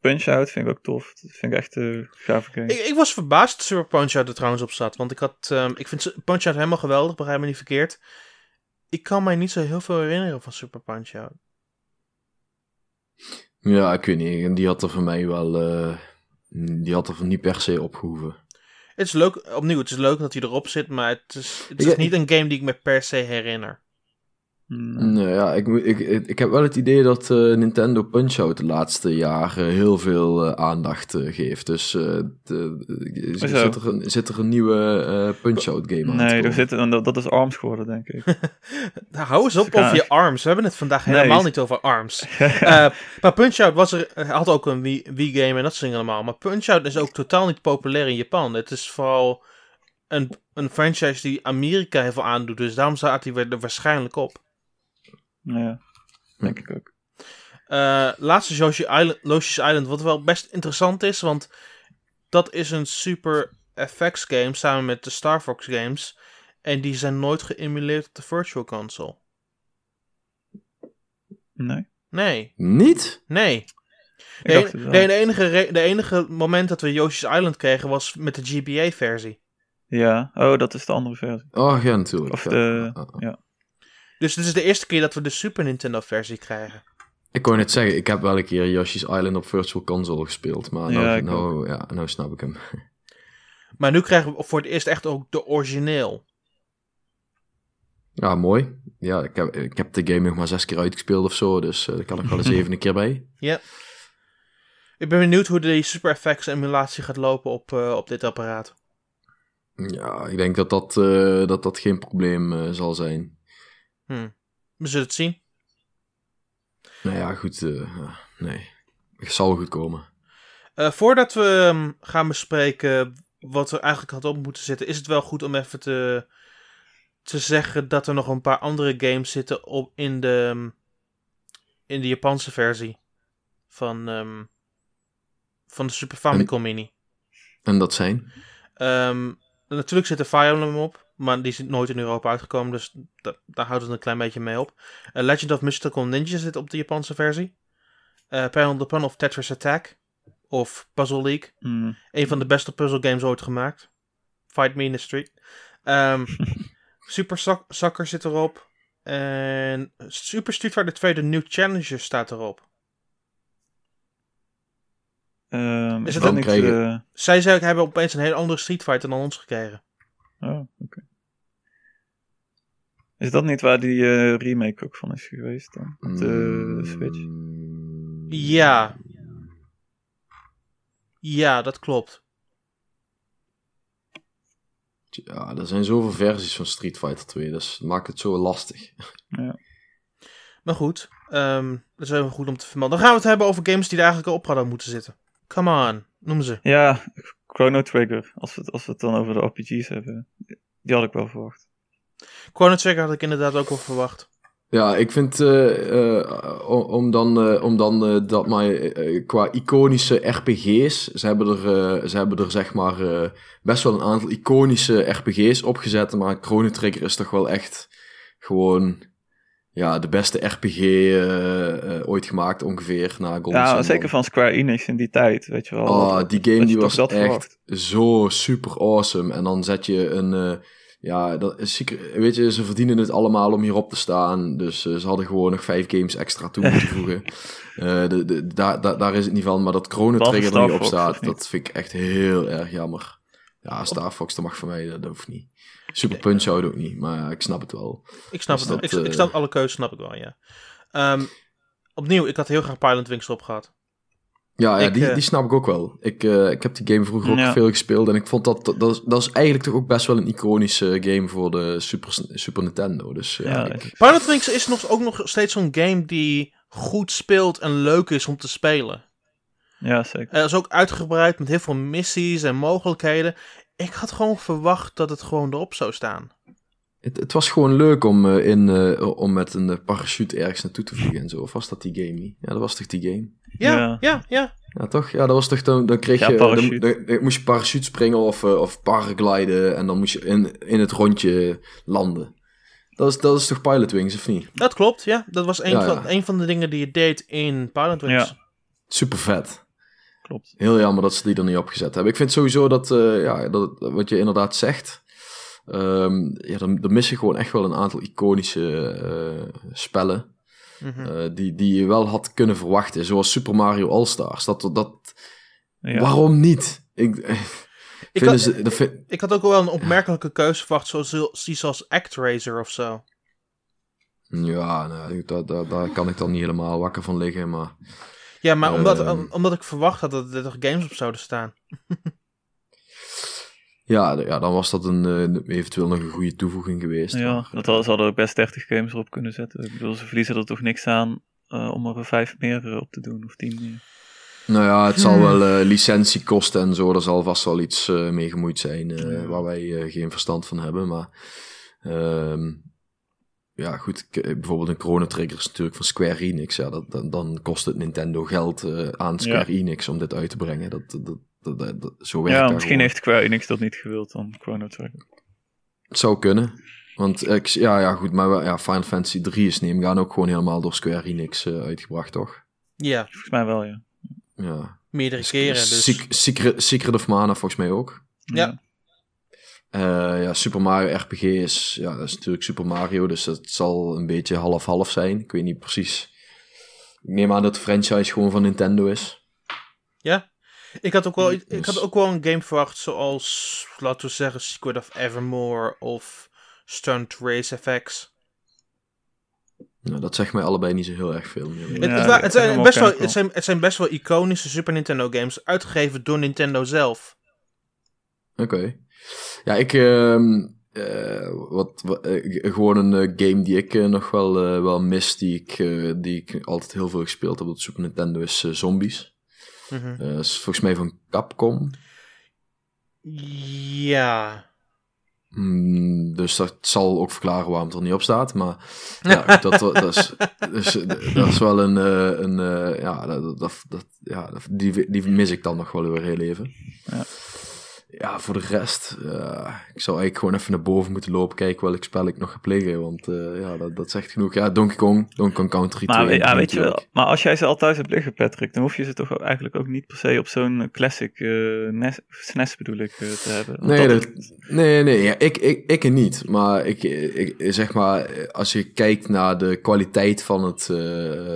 Punch-Out vind ik ook tof. Dat vind ik echt een gave game. Ik, ik was verbaasd dat Super Punch-Out er trouwens op zat. Want ik had, ehm, ik vind Punch-Out helemaal geweldig, begrijp me niet verkeerd. Ik kan mij niet zo heel veel herinneren van Super Punch-Out. Ja, ik weet niet. En die had er voor mij wel... eh, die had er niet per se opgehoeven. Het is leuk, opnieuw, het is leuk dat hij erop zit, maar het is, het is Ja, niet een game die ik me per se herinner. Hmm. Nou ja, ik, ik, ik, heb wel het idee dat eh, Nintendo Punch-Out de laatste jaren heel veel eh, aandacht eh, geeft. Dus eh, de, zit, er een, zit er een nieuwe eh, Punch-Out game aan Nee, er zit, dat, dat is ARMS geworden, denk ik. Nou, hou eens op over je arms. We hebben het vandaag Nee. helemaal niet over arms. Eh, maar Punch-Out was er, had ook een Wii- Wii-game en dat soort dingen allemaal. Maar Punch-Out is ook totaal niet populair in Japan. Het is vooral een, een franchise die Amerika heel veel aandoet. Dus daarom staat hij weer er waarschijnlijk op. ja, denk ik ook. Eh, laatste Yoshi Island, Yoshi's Island, wat wel best interessant is, want dat is een super FX game samen met de Star Fox games. En die zijn nooit geëmuleerd op de Virtual Console. Nee? Nee, Niet? nee. Ik De, enige re- de enige moment dat we Yoshi's Island kregen was met de GBA-versie. Ja, oh, dat is de andere versie. Oh ja, natuurlijk. Of Ja. de- ja. Dus dit is de eerste keer dat we de Super Nintendo-versie krijgen. Ik wou net zeggen, ik heb wel een keer Yoshi's Island op Virtual Console gespeeld. Maar nou, Ja, nou, ja, nou snap ik hem. Maar nu krijgen we voor het eerst echt ook de origineel. Ja, mooi. Ja, ik heb, ik heb de game nog maar zes keer uitgespeeld of zo. Dus eh daar kan ik wel eens even een keer bij. Ik ben benieuwd hoe de Super FX emulatie gaat lopen op, eh, op dit apparaat. Ja, ik denk dat dat, eh, dat, dat geen probleem zal zijn. Hm. We zullen het zien. Nou ja, goed. eh, nee, het zal goed komen. Eh, voordat we ehm, gaan bespreken wat er eigenlijk had op moeten zitten, is het wel goed om even te, te zeggen dat er nog een paar andere games zitten op, in, de, ehm, in de Japanse versie van, ehm, van de Super Famicom Mini. En dat zijn? Natuurlijk zit er Fire Emblem op. Maar die is nooit in Europa uitgekomen, dus da- daar houdt het een klein beetje mee op. Eh, Legend of Mystical Ninja zit op de Japanse versie. Eh Panel the Pun of Tetris Attack. Of Puzzle League. Hmm. Een van de beste puzzle games ooit gemaakt. Fight Me in the Street. Ehm, Super Soc- Soccer zit erop. En Super Street Fighter 2 de New Challenger staat erop. Ehm, Is het dan krijgen- eh, Zij zei, hebben opeens een hele andere Street Fighter dan ons gekregen. Oh, oké. Is dat niet waar die eh, remake ook van is geweest dan? Op de Mm, Switch? Ja. Ja, dat klopt. Ja, er zijn zoveel versies van Street Fighter 2, dus het maakt het zo lastig. Maar goed, ehm, dat is even goed om te vermelden. Dan gaan we het hebben over games die er eigenlijk al op hadden moeten zitten. Come on, noem ze. Ja, Chrono Trigger. Als we, het, als we het dan over de RPG's hebben. Die had ik wel verwacht. Chrono Trigger had ik inderdaad ook wel verwacht. Ja, ik vind, eh, eh, om- dan, eh, om dan eh, dat maar qua iconische RPG's, ze hebben er, ze hebben er zeg maar eh, best wel een aantal iconische RPG's opgezet, maar Chrono Trigger is toch wel echt gewoon ja, de beste RPG eh, eh, ooit gemaakt ongeveer na Golden Ja, zeker van Square Enix in die tijd, weet je wel. Oh, die game die was echt verwacht. zo super awesome. En dan zet je een... eh, ja, dat is zeker, weet je, ze verdienen het allemaal om hierop te staan. Dus ze hadden gewoon nog vijf games extra toe moeten voegen. De, de, daar, daar, daar is het niet van. Maar dat Chrono Trigger er niet op staat, dat vind ik echt heel erg jammer. Ja, Star Fox, dat mag voor mij, dat, dat hoeft niet. Super Punch Out ook niet, maar ik snap het wel. Ik snap Dus het. dat, ik, ik eh, snap alle keuzes, snap ik wel, ja. Ehm, opnieuw, ik had heel graag Pilot Wings erop gehad. Ja, ja Ik, die, eh, die snap ik ook wel. Ik, eh, ik heb die game vroeger ook Ja. veel gespeeld en ik vond dat, dat, dat, is, dat is eigenlijk toch ook best wel een iconische game voor de Super, Super Nintendo. Dus ja, Ja, ik, Pilot Wings is nog, ook nog steeds zo'n game die goed speelt en leuk is om te spelen. Ja, zeker. Hij is ook uitgebreid met heel veel missies en mogelijkheden. Ik had gewoon verwacht dat het gewoon erop zou staan. het, het was gewoon leuk om, eh, in, eh, om met een eh, parachute ergens naartoe te vliegen en zo. Of was dat die game niet? Ja, dat was toch die game? Ja, Ja. ja, ja. Ja, toch? Ja, dat was toch dan, dan kreeg Ja, je... Dan, dan- dan moest je parachute springen of, of paragliden en dan moest je in, in het rondje landen. Dat is, dat is toch Pilot Wings, of niet? Dat klopt, ja. Dat was een, Ja, van, ja. een van de dingen die je deed in Pilot Wings. Ja. Super vet. Klopt. Heel jammer dat ze die er niet opgezet hebben. Ik vind sowieso dat, eh, ja, dat wat je inderdaad zegt. ehm, ja, dan, dan mis je gewoon echt wel een aantal iconische eh, spellen. Mhm. eh, die, die je wel had kunnen verwachten. Zoals Super Mario All-Stars. Dat, dat, Ja. Waarom niet? Ik, Ik had- ze, dat vind- Ik had ook wel een opmerkelijke keuze verwacht, zoals, zoals ActRaiser of zo. ja, nou, daar, daar, daar kan ik dan niet helemaal wakker van liggen. Maar Ja, maar omdat, Ehm. omdat ik verwacht had dat er toch games op zouden staan. ja, ja dan was dat een, eh, eventueel nog een goede toevoeging geweest. Ja, Maar, dat hadden, ze hadden ook best 30 games erop kunnen zetten. Ik bedoel, ze verliezen er toch niks aan eh, om er vijf meer eh, op te doen, of tien meer. Nou ja, het zal Hmm. wel eh, licentie kosten en zo. Er zal vast wel iets eh, mee gemoeid zijn eh, waar wij eh, geen verstand van hebben. Maar ehm, ja, goed. k- Bijvoorbeeld een Chrono Trigger is natuurlijk van Square Enix. Ja, dat, dan, dan kost het Nintendo geld eh, aan Square Enix om dit uit te brengen. Dat, dat, dat, dat, dat- zo werkt Ja, misschien gewoon. heeft Square Enix dat niet gewild dan Chrono Trigger. Het zou kunnen. Want eh, ik, ja, ja, goed. Maar wel- ja, Final Fantasy 3 is neem gaan ook gewoon helemaal door Square Enix eh, uitgebracht, toch? Ja, Volgens mij wel, ja. Ja. meerdere keren. Dus. Sec- Secret, Secret of Mana volgens mij ook. Ja. Eh, ja, Super Mario RPG is, ja, dat is natuurlijk Super Mario, dus dat zal een beetje half-half zijn. Ik weet niet precies. Ik neem aan dat de franchise gewoon van Nintendo is. Ja. Ik had, ook wel, Dus- ik had ook wel een game verwacht zoals, laten we zeggen, Secret of Evermore of Stunt Race FX. Nou, dat zegt mij allebei niet zo heel erg veel meer. Het, Ja, het, wa- het, zijn best wel. het, zijn, het zijn best wel iconische Super Nintendo games, uitgegeven door Nintendo zelf. Oké. Ja, ik, ehm, eh, wat, wat, eh, gewoon een eh, game die ik nog wel, eh, wel mis, die ik, die ik altijd heel veel gespeeld heb op de Super Nintendo, is Zombies. Eh, is volgens mij van Capcom. Ja. Mm, dus dat zal ook verklaren waarom het er niet op staat. Maar ja, dat, dat, is, dus, dat is wel een. eh, een eh, ja, dat, dat, dat, ja die, die mis ik dan nog wel weer heel even. Ja. Ja, voor de rest, uh, ik zou eigenlijk gewoon even naar boven moeten lopen, kijken welk spel ik nog ga plegen. Want uh, ja, dat, dat zegt genoeg. Ja, Donkey Kong, Donkey Kong Country maar, 2. Ja, weet je wel, maar als jij ze al thuis hebt liggen, Patrick, dan hoef je ze toch eigenlijk ook niet per se op zo'n classic uh, NES, SNES bedoel ik te hebben. Nee, dat, nee, nee, ja, ik, ik, ik niet. Maar ik, ik, zeg maar, als je kijkt naar de kwaliteit van het,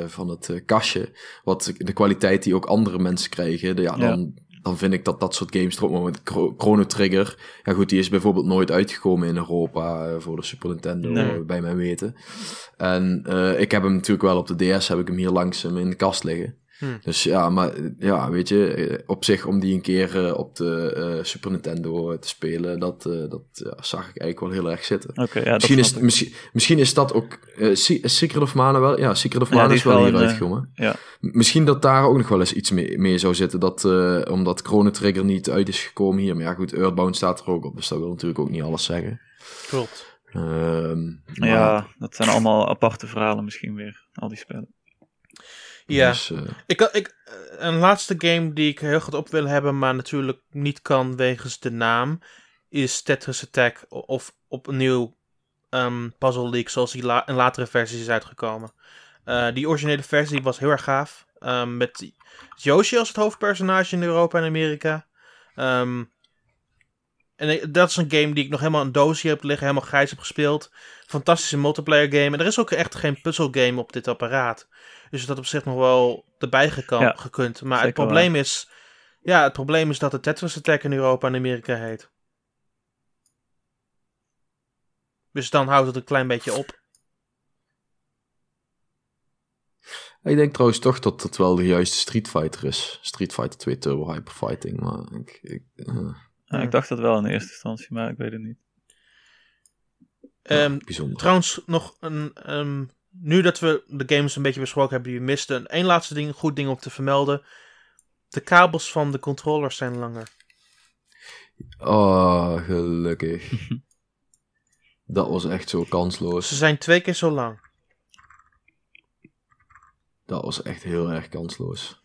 van het kastje, wat de kwaliteit die ook andere mensen krijgen, de, ja, dan... Ja dan vind ik dat dat soort games erop met Chrono Trigger. Ja goed, die is bijvoorbeeld nooit uitgekomen in Europa uh, voor de Super Nintendo, nee. bij mijn weten. En uh, ik heb hem natuurlijk wel op de DS, heb ik hem hier langs in de kast liggen. Hmm. Dus ja, maar ja, weet je, op zich om die een keer uh, op de uh, Super Nintendo te spelen, dat, uh, dat ja, zag ik eigenlijk wel heel erg zitten. Okay, ja, misschien, is, misschien, misschien is dat ook. Secret of Mana wel? Ja, Secret of Mana ja, is wel hier uitgekomen. ja. Misschien dat daar ook nog wel eens iets mee, mee zou zitten, dat, omdat Chrono Trigger niet uit is gekomen hier. Maar ja, goed, Earthbound staat er ook op, dus dat wil natuurlijk ook niet alles zeggen. Klopt. Um, ja, dat zijn allemaal aparte verhalen misschien weer, al die spellen. Ja, dus, uh... ik, ik, een laatste game die ik heel goed op wil hebben, maar natuurlijk niet kan wegens de naam, is Tetris Attack of opnieuw um, Puzzle League, zoals die la in latere versies is uitgekomen. Uh, die originele versie was heel erg gaaf, um, met Yoshi als het hoofdpersonage in Europa en Amerika. Um, en dat is een game die ik nog helemaal een doosje heb liggen, helemaal grijs heb gespeeld. Fantastische multiplayer game. En er is ook echt geen puzzle game op dit apparaat. Dus dat op zich nog wel erbij ja, gekund. Maar het probleem is. Ja, het probleem is dat het Tetris Attack in Europa en Amerika heet. Dus dan houdt het een klein beetje op. Ik denk trouwens toch dat het wel de juiste Street Fighter is. Street Fighter 2 Turbo Hyper Fighting. Maar ik, ik, uh. ja, ik dacht dat wel in eerste instantie, maar ik weet het niet. Um, bijzonder. Trouwens, nog een um, nu dat we de games een beetje besproken hebben die we misten, één laatste ding, goed ding om te vermelden. De kabels van de controllers zijn langer. Oh, gelukkig. dat was echt zo kansloos. Ze zijn twee keer zo lang. Dat was echt heel erg kansloos.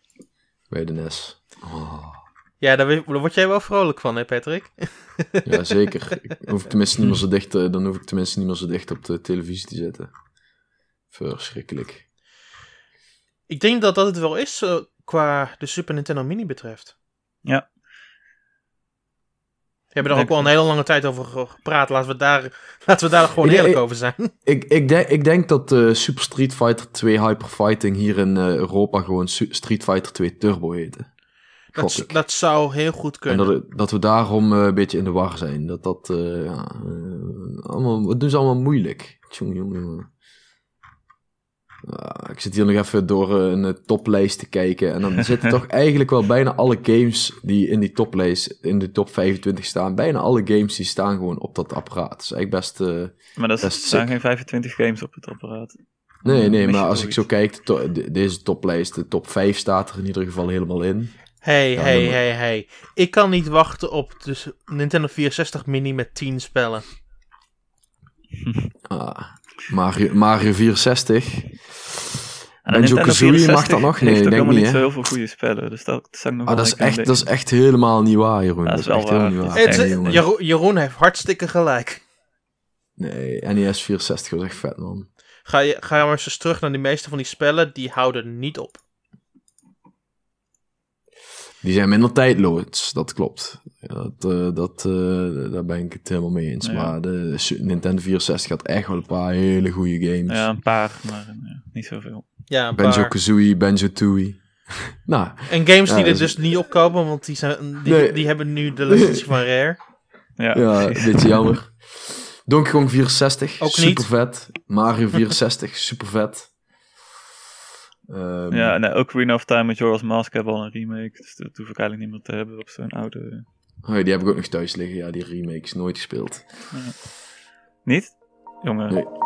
Bij de NES. Oh. Ja, daar, word jij wel vrolijk van, hè, Patrick? ja, zeker. Ik hoef tenminste niet meer zo dicht, eh, dan hoef ik tenminste niet meer zo dicht op de televisie te zitten. Verschrikkelijk. Ik denk dat dat het wel is uh, qua de Super Nintendo Mini betreft. Ja. We hebben er ook al een hele lange tijd over gepraat. Laten we daar, laten we daar gewoon ik, eerlijk over zijn. Ik, ik, denk, ik denk dat uh, Super Street Fighter 2 Hyper Fighting hier in uh, Europa gewoon Street Fighter 2 Turbo heette. Dat, dat, zou heel goed kunnen. En dat, dat we daarom uh, een beetje in de war zijn. Dat dat, ja, allemaal, het doen ze allemaal moeilijk. Jonge. Uh, ik zit hier nog even door een toplijst te kijken. En dan zitten toch eigenlijk wel bijna alle games die in die toplijst, in de top 25 staan. Bijna alle games die staan gewoon op dat apparaat. Dat is eigenlijk best. Uh, maar er staan geen 25 games op het apparaat. Nee, nee, maar als ik zo kijk, to deze toplijst, de top 5 staat er in ieder geval helemaal in. Hey, ja, hey, hey, hey. Ik kan niet wachten op de Nintendo 64 Mini met 10 spellen. ah. Mario, Mario 64. Banjo Kazooie mag dat nog? Nee, ik denk niet. niet zo heel veel goede spellen. Dus dat, dat, nog ah, dat, is echt, dat is echt helemaal niet waar, Jeroen. Dat, is, echt waar. Niet waar. Het, Jeroen heeft hartstikke gelijk. Nee, NES 64 was echt vet, man. Ga je, ga je maar eens terug naar die meeste van die spellen, die houden niet op. Die zijn minder tijdloos, dat klopt. Dat, uh, dat, uh, daar ben ik het helemaal mee eens. Ja. Maar de Nintendo 64 had echt wel een paar hele goede games. Ja, een paar, maar ja, niet zoveel. Ja, een Banjo Kazooie, Banjo Tooie. nou, en games die er dus, dus niet opkomen, want die, zijn, die, nee. die hebben nu de licentie van Rare. Ja, ja een beetje jammer. Donkey Kong 64, Ook super niet. vet. Mario 64, super vet. Um, ja, en ook of Time met Jorah's Mask hebben al een remake. Dus dat hoef ik eigenlijk niet meer te hebben op zo'n oude... Oh, die heb ik ook nog thuis liggen. Ja, die remake is nooit gespeeld. Ja. Niet? Jongen. Nee.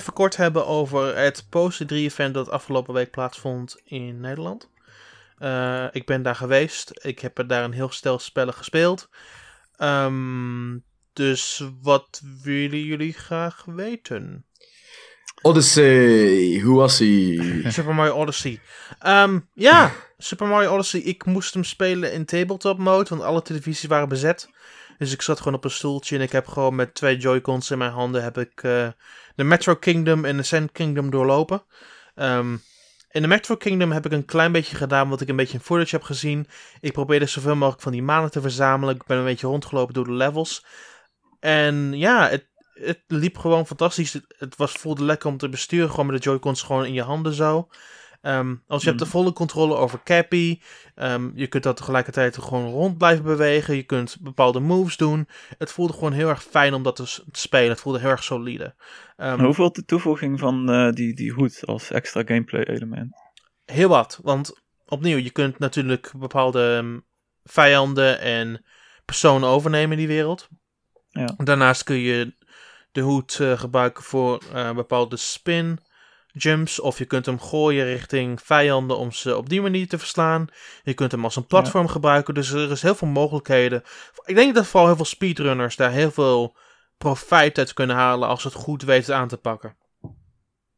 Even kort hebben over het Poster 3 event dat afgelopen week plaatsvond in Nederland. Uh, ik ben daar geweest. Ik heb er daar een heel stel spellen gespeeld. Um, dus wat willen jullie graag weten? Odyssey, hoe was hij? Super Mario Odyssey. Um, ja, Super Mario Odyssey. Ik moest hem spelen in tabletop mode, want alle televisies waren bezet. Dus ik zat gewoon op een stoeltje en ik heb gewoon met twee Joy-Cons in mijn handen heb ik uh, de Metro Kingdom en de Sand Kingdom doorlopen. Um, in de Metro Kingdom heb ik een klein beetje gedaan wat ik een beetje in footage heb gezien. Ik probeerde zoveel mogelijk van die manen te verzamelen. Ik ben een beetje rondgelopen door de levels. En ja, het, het liep gewoon fantastisch. Het, het was, voelde lekker om te besturen. Gewoon met de Joy-Cons gewoon in je handen zo. Um, als je hebt de mhm. volle controle over Cappy. Um, je kunt dat tegelijkertijd gewoon rond blijven bewegen. Je kunt bepaalde moves doen. Het voelde gewoon heel erg fijn om dat te, spelen. Het voelde heel erg solide. Um, Hoeveel de toevoeging van uh, die, die hoed als extra gameplay element? Heel wat. Want opnieuw, je kunt natuurlijk bepaalde vijanden en personen overnemen in die wereld. Ja. Daarnaast kun je de hoed uh, gebruiken voor uh, bepaalde spin jumps. Of je kunt hem gooien richting vijanden om ze op die manier te verslaan. Je kunt hem als een platform gebruiken. Dus er is heel veel mogelijkheden. Ik denk dat vooral heel veel speedrunners daar heel veel profijt uit kunnen halen als ze het goed weten aan te pakken.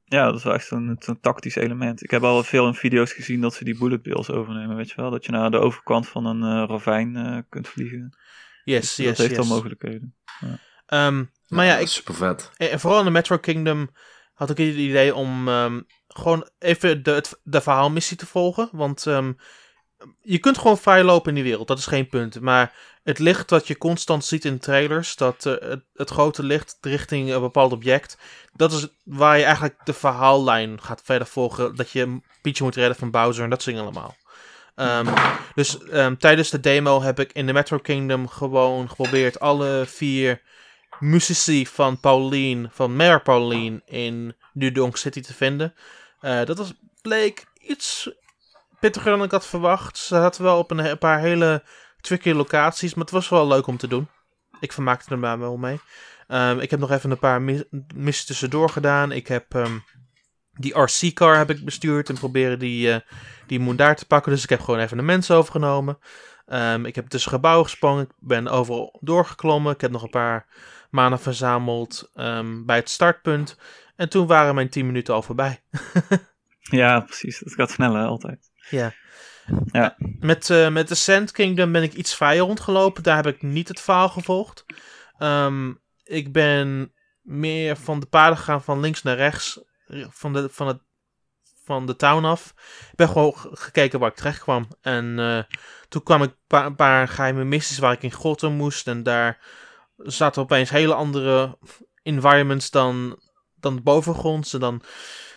Ja, dat is wel echt een, een tactisch element. Ik heb al veel in video's gezien dat ze die bullet bills overnemen, weet je wel? Dat je naar de overkant van een uh, ravijn uh, kunt vliegen. Yes, dus yes, Dat heeft yes. al mogelijkheden. Ja. Um, maar ja, ik, super vet. En vooral in de Metro Kingdom had ik het idee om um, gewoon even de, de verhaalmissie te volgen. Want um, je kunt gewoon vrij lopen in die wereld, dat is geen punt. Maar het licht dat je constant ziet in trailers, dat, uh, het, het, grote licht richting een bepaald object, dat is waar je eigenlijk de verhaallijn gaat verder volgen. Dat je Peach moet redden van Bowser en dat soort allemaal. Um, dus tijdens de demo heb ik in de Metro Kingdom gewoon geprobeerd alle vier muzici van Pauline, van Mayor Pauline in New City te vinden. Uh, dat was, bleek iets pittiger dan ik had verwacht. Ze hadden wel op een, paar hele tricky locaties, maar het was wel leuk om te doen. Ik vermaakte er maar wel mee. Um, ik heb nog even een paar mis missies tussendoor gedaan. Ik heb um, die RC-car heb ik bestuurd en proberen die, uh, die moet daar te pakken. Dus ik heb gewoon even de mensen overgenomen. Um, ik heb tussen gebouwen gesprongen. Ik ben overal doorgeklommen. Ik heb nog een paar manen verzameld um, bij het startpunt. En toen waren mijn 10 minuten al voorbij. ja, precies. Dat gaat sneller altijd. Ja. ja. Met, uh, met de Sand Kingdom ben ik iets vrijer rondgelopen. Daar heb ik niet het verhaal gevolgd. Um, ik ben meer van de paden gegaan van links naar rechts. Van de, van het, van de town af. Ik ben gewoon gekeken waar ik terecht kwam. En uh, toen kwam ik een paar geheime missies waar ik in grotten moest. En daar zaten opeens hele andere environments dan, dan de bovengronds. En dan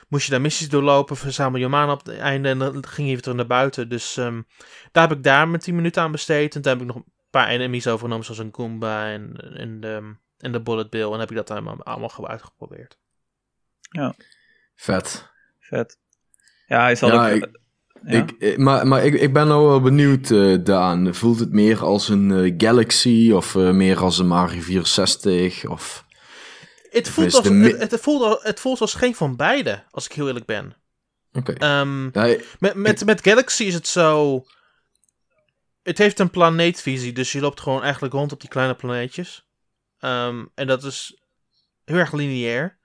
moest je daar missies doorlopen, verzamel je maan op het einde en dan ging je weer terug naar buiten. Dus um, daar heb ik daar mijn 10 minuten aan besteed. En toen heb ik nog een paar enemies overgenomen, zoals een Goomba en, en, de, en de Bullet Bill. En heb ik dat allemaal, allemaal gewoon uitgeprobeerd. Ja. Vet. Vet. Ja, hij zal ja, ook... Ik... Ja. Ik, maar maar ik, ik ben nou wel benieuwd, uh, Daan. Voelt het meer als een uh, Galaxy of uh, meer als een Mario 64? Of... Het voelt, als, het, het, voelt, het voelt als geen van beide, als ik heel eerlijk ben. Oké. Okay. Um, ja, met, met, met Galaxy is het zo... Het heeft een planeetvisie, dus je loopt gewoon eigenlijk rond op die kleine planeetjes. Um, en dat is heel erg lineair.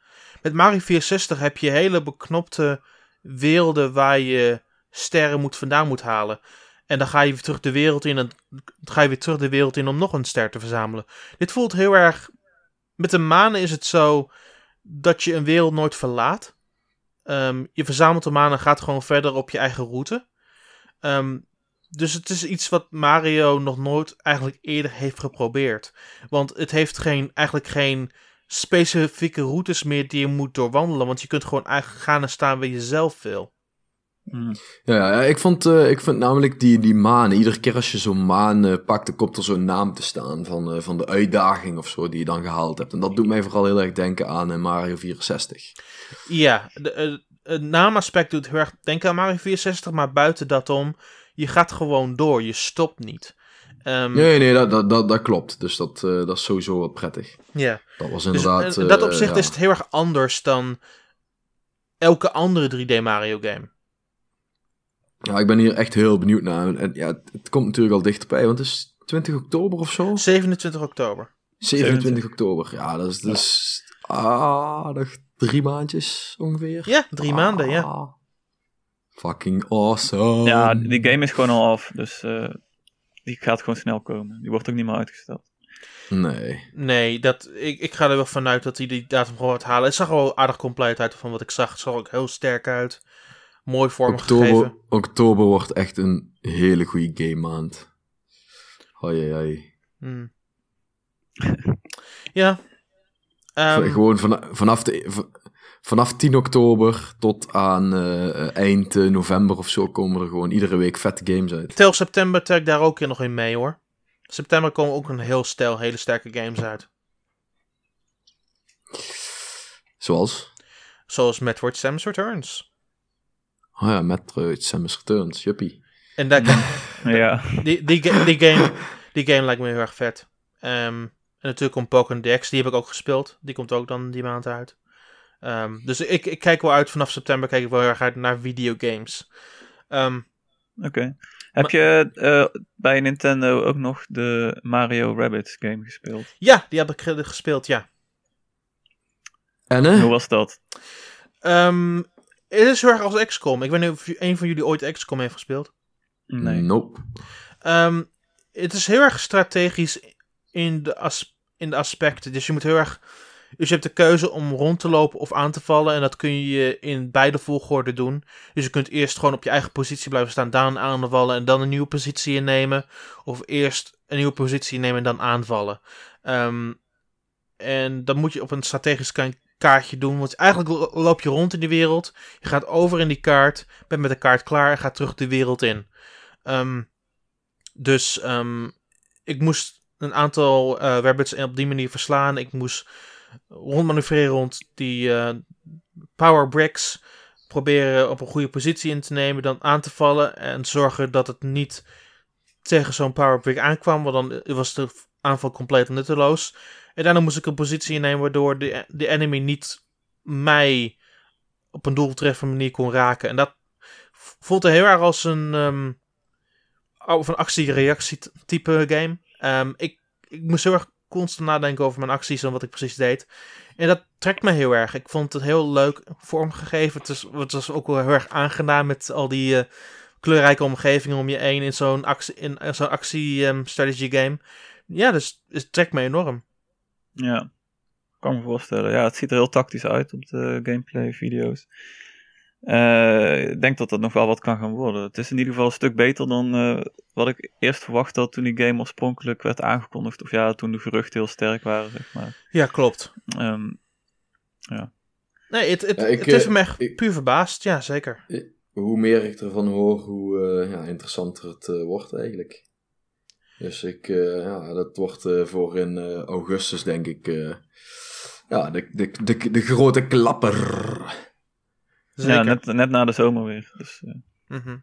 Met Mario 64 heb je hele beknopte werelden waar je sterren moet, vandaan moet halen. En dan ga je weer terug de wereld in en ga je weer terug de wereld in om nog een ster te verzamelen. Dit voelt heel erg. Met de manen is het zo dat je een wereld nooit verlaat. Um, je verzamelt de manen en gaat gewoon verder op je eigen route. Um, dus het is iets wat Mario nog nooit eigenlijk eerder heeft geprobeerd. Want het heeft geen, eigenlijk geen specifieke routes meer die je moet doorwandelen. Want je kunt gewoon eigenlijk gaan en staan waar je zelf wil. Mm. Ja, ik vond, uh, ik vond namelijk die, die maan. Iedere keer als je zo'n maan uh, pakt, dan komt er zo'n naam te staan van, uh, van de uitdaging of zo die je dan gehaald hebt. En dat doet mij vooral heel erg denken aan Mario 64. Ja, de, het naamaspect doet heel erg denken aan Mario 64, maar buiten dat om, je gaat gewoon door, je stopt niet. Ehm, Nee, nee, dat, dat, dat, dat klopt. Dus dat, eh, dat is sowieso wel prettig. ja. Dat was Dus inderdaad... in dat eh, opzicht ja. is het heel erg anders dan elke andere 3D Mario game. Ja, ik ben hier echt heel benieuwd naar. En ja, het, komt natuurlijk al dichterbij, want het is 20 oktober of zo? 27 oktober. 27 oktober. Ja, dat is dus aardig drie maandjes ongeveer. Ja, drie maanden, ja. Ah. Fucking awesome. Ja, die game is gewoon al af, dus eh, die gaat gewoon snel komen. Die wordt ook niet meer uitgesteld. Nee. Nee, dat, ik, ik ga er wel vanuit dat hij die datum gewoon gaat halen. Het zag er wel aardig compleet uit van wat ik zag. Het zag er ook heel sterk uit. Mooi vormgegeven. Oktober, oktober wordt echt een hele goede game maand. Hoi, hoi, hoi. Hmm. ja. Ehm, Gewoon van, vanaf, de, v- vanaf 10 oktober tot aan eh, eind eh, november of zo komen er gewoon iedere week vette games uit. Tel september tel ik daar ook nog in mee hoor. September komen ook een heel stel hele sterke games uit. Zoals? Zoals Metroid Samus Returns. Oh ja, Metroid Samus Returns, juppie. En daar, Ja, die, die, die, game, die game lijkt me heel erg vet. Ehm, en natuurlijk komt Pokémon DX, die heb ik ook gespeeld. Die komt ook dan die maand uit. Ehm, dus ik, ik kijk wel uit, vanaf september kijk ik wel heel erg uit naar videogames. Ehm, oké. Heb je eh, bij Nintendo ook nog de Mario Rabbids game gespeeld? ja, die heb ik ge- gespeeld, ja. En hè? Hoe was dat? Ehm, het is heel erg als XCOM. Ik weet niet of een van jullie ooit XCOM heeft gespeeld. Nee. Nope. Ehm, het is heel erg strategisch in de, as- in de aspecten. Dus je moet heel erg. Dus je hebt de keuze om rond te lopen of aan te vallen. En dat kun je in beide volgorde doen. Dus je kunt eerst gewoon op je eigen positie blijven staan, dan aanvallen en dan een nieuwe positie innemen. Of eerst een nieuwe positie innemen en dan aanvallen. Ehm, en dat moet je op een strategisch kaartje doen. Want eigenlijk lo- loop je rond in die wereld. Je gaat over in die kaart. Bent met de kaart klaar en gaat terug de wereld in. Ehm, dus ehm, ik moest een aantal rabbits op die manier verslaan. Ik moest rondmanoeuvreren rond die eh, power bricks. Proberen op een goede positie in te nemen, dan aan te vallen. En zorgen dat het niet tegen zo'n power brick aankwam. Want dan was de aanval compleet nutteloos. En daarna moest ik een positie innemen waardoor de, de enemy niet mij op een doeltreffende manier kon raken. En dat voelt heel erg als een, of een actie-reactie type game. Ehm, ik, ik moest heel erg constant nadenken over mijn acties en wat ik precies deed. En dat trekt me heel erg. Ik vond het heel leuk vormgegeven. Het, was ook wel heel erg aangenaam met al die eh, kleurrijke omgevingen om je heen in zo'n actie, in, in zo'n actie strategy game. Ja, dus het trekt me enorm. Ja, kan me voorstellen. Ja, het ziet er heel tactisch uit op de gameplay video's. Eh, ik denk dat dat nog wel wat kan gaan worden. Het is in ieder geval een stuk beter dan eh, wat ik eerst verwacht had toen die game oorspronkelijk werd aangekondigd. Of ja, toen de geruchten heel sterk waren, zeg maar. Ja, klopt. Ehm, Nee, het, het, Ja, ik, het heeft eh, me echt puur verbaasd. Ja, zeker. Hoe meer ik ervan hoor, hoe eh, ja, interessanter het wordt eigenlijk. Dus ik, eh, ja, dat wordt eh, voor in eh, augustus denk ik, eh, ja, de, de, de, de grote klapper. zeker. ja, net, net na de zomer weer. Dus, eh, Mhm.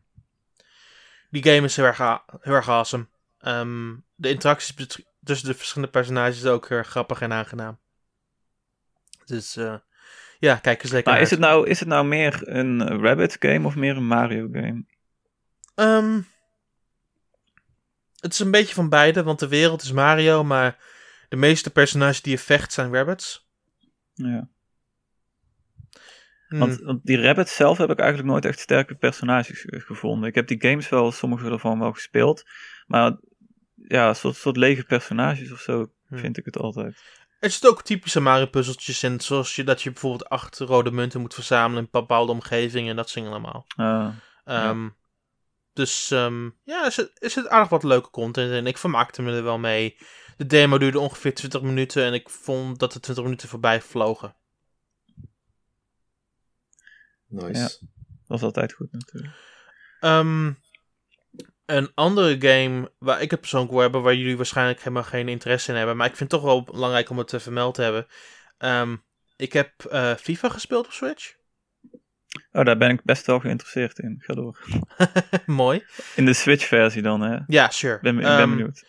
Die game is heel erg, heel erg awesome. Ehm, de interacties tussen de verschillende personages is ook heel erg grappig en aangenaam. Dus eh, ja, kijk er zeker maar naar is het, nou, is het nou meer een Rabbit game of meer een Mario game? Ehm, het is een beetje van beide, want de wereld is Mario, maar de meeste personages die je vecht zijn rabbits. Ja. Hmm. Want, want die Rabbit zelf heb ik eigenlijk nooit echt sterke personages ge- gevonden. Ik heb die games wel, sommige ervan wel gespeeld. Maar ja, een soort, soort lege personages of zo Hmm. vind ik het altijd. Er zitten ook typische Mario-puzzeltjes in, zoals je, dat je bijvoorbeeld acht rode munten moet verzamelen in bepaalde omgevingen en dat dingen allemaal. Ah, Ehm, Dus ehm, ja, er zit, er zit aardig wat leuke content in. Ik vermaakte me er wel mee. De demo duurde ongeveer 20 minuten en ik vond dat de 20 minuten voorbij vlogen. Nice. Ja. dat is altijd goed natuurlijk. Ehm, een andere game waar ik het persoonlijk wil hebben, waar jullie waarschijnlijk helemaal geen interesse in hebben, maar ik vind het toch wel belangrijk om het te vermeld te hebben. Ehm, ik heb eh, FIFA gespeeld op Switch. Oh, daar ben ik best wel geïnteresseerd in. Ga door. Mooi. In de Switch-versie dan, hè? Ja, sure. Ben, ik ben Ehm, benieuwd.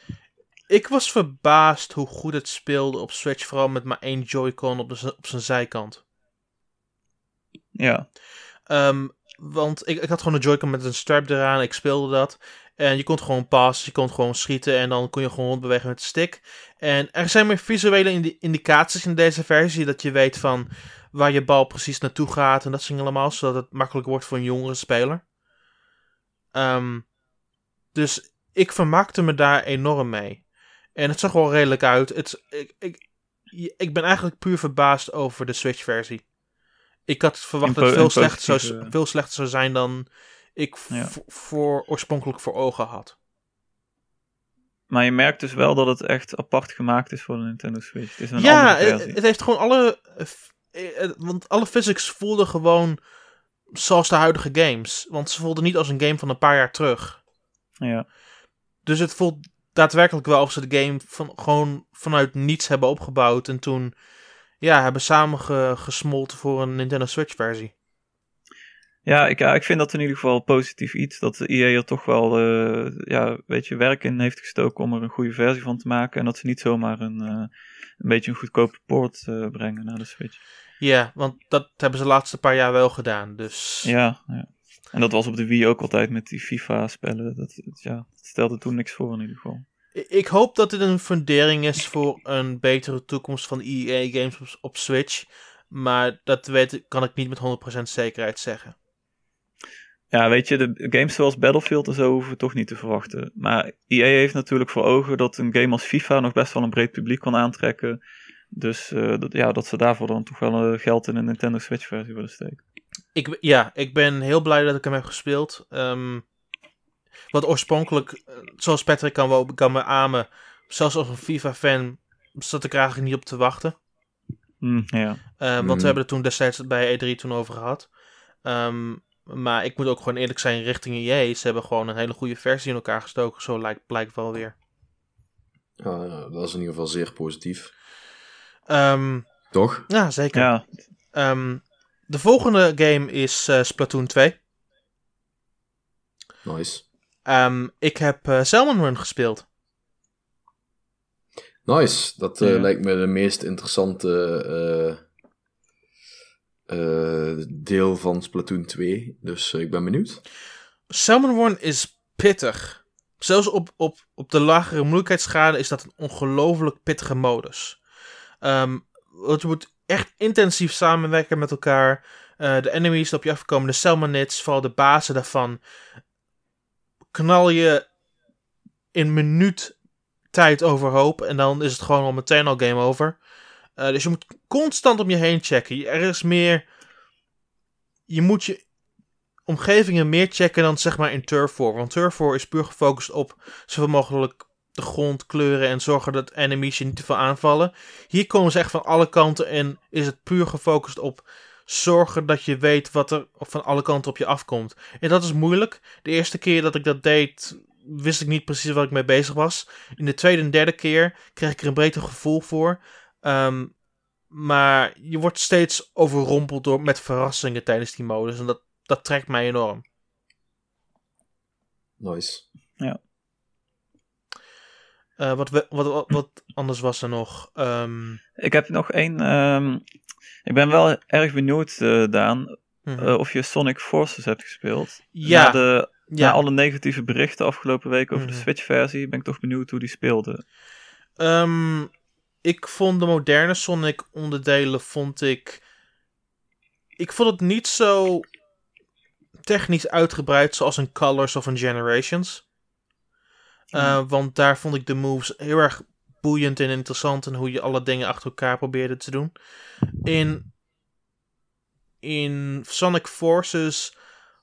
Ik was verbaasd hoe goed het speelde op Switch, vooral met maar één Joy-Con op, de op zijn zijkant. Ja. Ehm, want ik, ik had gewoon een Joy-Con met een strap eraan, ik speelde dat. En je kon gewoon passen, je kon gewoon schieten en dan kon je gewoon rondbewegen met de stick. En er zijn meer visuele indi- indicaties in deze versie, dat je weet van waar je bal precies naartoe gaat en dat soort allemaal, zodat het makkelijk wordt voor een jongere speler. Ehm, dus ik vermaakte me daar enorm mee. En het zag wel redelijk uit. Het, ik, ik, ik ben eigenlijk puur verbaasd over de Switch-versie. Ik had verwacht dat het veel slechter, zou, veel slechter zou zijn dan ik Ja. voor, oorspronkelijk voor ogen had. Maar je merkt dus wel dat het echt apart gemaakt is voor de Nintendo Switch. Het is een ja, andere het, heeft gewoon alle. Eh, eh, Want alle physics voelden gewoon zoals de huidige games. Want ze voelden niet als een game van een paar jaar terug. ja. Dus het voelt daadwerkelijk wel alsof ze de game van, gewoon vanuit niets hebben opgebouwd. En toen ja, hebben samen ge- gesmolten voor een Nintendo Switch versie. Ja, ik, ja, ik vind dat in ieder geval positief iets. Dat de EA er toch wel eh, ja, weet je, werk in heeft gestoken om er een goede versie van te maken. En dat ze niet zomaar een, een beetje een goedkope port brengen naar de Switch. Ja, want dat hebben ze de laatste paar jaar wel gedaan. Dus Ja, ja. En dat was op de Wii ook altijd met die FIFA-spellen. Dat, ja, dat stelde toen niks voor in ieder geval. Ik hoop dat dit een fundering is voor een betere toekomst van EA-games op, op Switch. Maar dat weet, kan ik niet met 100% zekerheid zeggen. Ja, weet je, de games zoals Battlefield en zo hoeven we toch niet te verwachten. Maar EA heeft natuurlijk voor ogen dat een game als FIFA nog best wel een breed publiek kan aantrekken. Dus eh, dat, ja, dat ze daarvoor dan toch wel eh, geld in een Nintendo Switch versie willen steken. Ik, ja, ik ben heel blij dat ik hem heb gespeeld. Ehm want oorspronkelijk, eh, zoals Patrick kan, wel, kan me amen, zelfs als een FIFA-fan, zat ik er eigenlijk niet op te wachten. Hm, ja. Eh, Want we hebben het toen destijds bij E3 toen over gehad. Ehm, maar ik moet ook gewoon eerlijk zijn richting EA. Ze hebben gewoon een hele goede versie in elkaar gestoken. Zo lijkt, blijkt wel weer. Ja, ja, dat is in ieder geval zeer positief. Ehm, Toch? ja, zeker. ja, Ehm, de volgende game is eh, Splatoon 2. Nice. Ehm, ik heb eh, Salmon Run gespeeld. Nice. Dat eh, Ja. lijkt me de meest interessante eh, eh, deel van Splatoon 2. Dus ik ben benieuwd. Salmon Run is pittig. Zelfs op, op, op de lagere moeilijkheidsgraden is dat een ongelooflijk pittige modus. Ehm, want je moet echt intensief samenwerken met elkaar. Eh, de enemies die op je afkomen, de Salmonids, vooral de bazen daarvan, knal je in minuut tijd overhoop. En dan is het gewoon al meteen al game over. Eh, dus je moet constant om je heen checken. Er is meer. Je moet je omgevingen meer checken dan zeg maar in Turf War. Want Turf War is puur gefocust op zoveel mogelijk de grond kleuren en zorgen dat enemies je niet te veel aanvallen. Hier komen ze echt van alle kanten en is het puur gefocust op zorgen dat je weet wat er van alle kanten op je afkomt. En dat is moeilijk. De eerste keer dat ik dat deed, wist ik niet precies waar ik mee bezig was. In de tweede en derde keer kreeg ik er een beter gevoel voor. Ehm, maar je wordt steeds overrompeld door, met verrassingen tijdens die modus. En dat, dat trekt mij enorm. Nice. Eh, wat, we- wat, wat, wat anders was er nog? Ehm, ik heb nog één. ehm, ik ben wel erg benieuwd, eh, Daan, mhm. eh, of je Sonic Forces hebt gespeeld. ja, Na, de, na ja. alle negatieve berichten afgelopen week over Mhm. de Switch-versie, ben ik toch benieuwd hoe die speelde. Ehm, ik vond de moderne Sonic onderdelen vond ik. Ik vond het niet zo technisch uitgebreid zoals een Colors of een Generations. Eh, Want daar vond ik de moves heel erg boeiend en interessant en hoe je alle dingen achter elkaar probeerde te doen. In, in Sonic Forces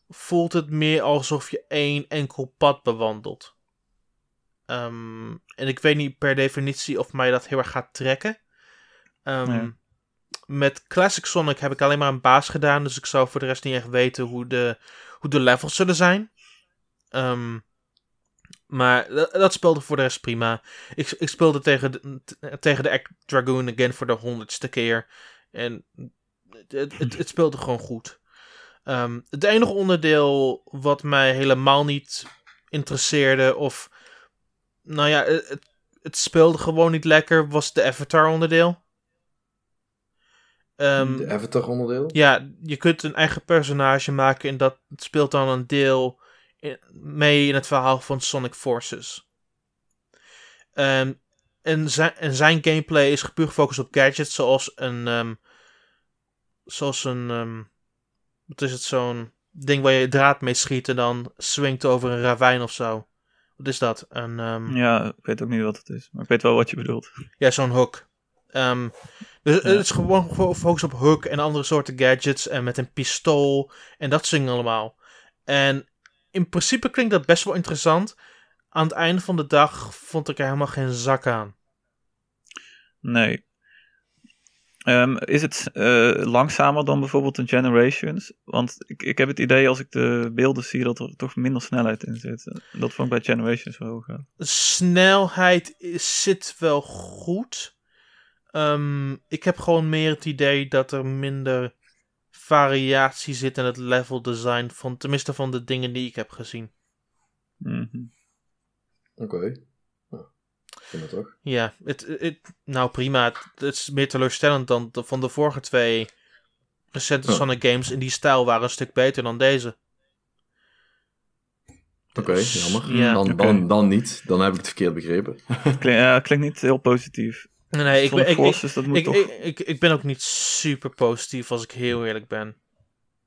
voelt het meer alsof je één enkel pad bewandelt. Ehm, en ik weet niet per definitie of mij dat heel erg gaat trekken. Ehm. Met Classic Sonic heb ik alleen maar een baas gedaan, dus ik zou voor de rest niet echt weten hoe de, hoe de levels zullen zijn. Ehm, maar dat, dat speelde voor de rest prima. Ik, ik speelde tegen de, tegen de Act Dragoon again voor de honderdste keer. En het, het, het speelde gewoon goed. Ehm, het enige onderdeel wat mij helemaal niet interesseerde of nou ja, het, het speelde gewoon niet lekker was de Avatar onderdeel. Ehm, de Avatar onderdeel? Ja, je kunt een eigen personage maken en dat speelt dan een deel mee in het verhaal van Sonic Forces. Ehm, en, zijn, en zijn gameplay is puur gefocust op gadgets, zoals een. Um, zoals een. Um, wat is het, zo'n ding waar je draad mee schiet en dan swingt over een ravijn of zo. Wat is dat? Een, Ja, ik weet ook niet wat het is, maar ik weet wel wat je bedoelt. Ja, zo'n hook. dus het is gewoon gefocust op hook en andere soorten gadgets en met een pistool en dat soort allemaal. En in principe klinkt dat best wel interessant. Aan het einde van de dag vond ik er helemaal geen zak aan. Nee. Ehm, is het uh, langzamer dan bijvoorbeeld een Generations? Want ik, ik heb het idee als ik de beelden zie dat er toch minder snelheid in zit. Dat vond ik bij Generations wel hoog. Snelheid zit wel goed. Um, ik heb gewoon meer het idee dat er minder variatie zit in het level design. Van, tenminste van de dingen die ik heb gezien. Mm -hmm. Oké. Okay. Nou, toch? Ja, het, het, nou prima. Het, het, is meer teleurstellend dan de, van de vorige twee recente. Sonic games. In die stijl waren een stuk beter dan deze. Oké, Dus, jammer. ja. Dan, dan, dan niet. Dan heb ik het verkeerd begrepen. Klink, ja, klinkt niet heel positief. Nee, ik, ben, ik, ik, Forces, dat moet ik, toch... ik, ik, ik ben ook niet super positief als ik heel eerlijk ben.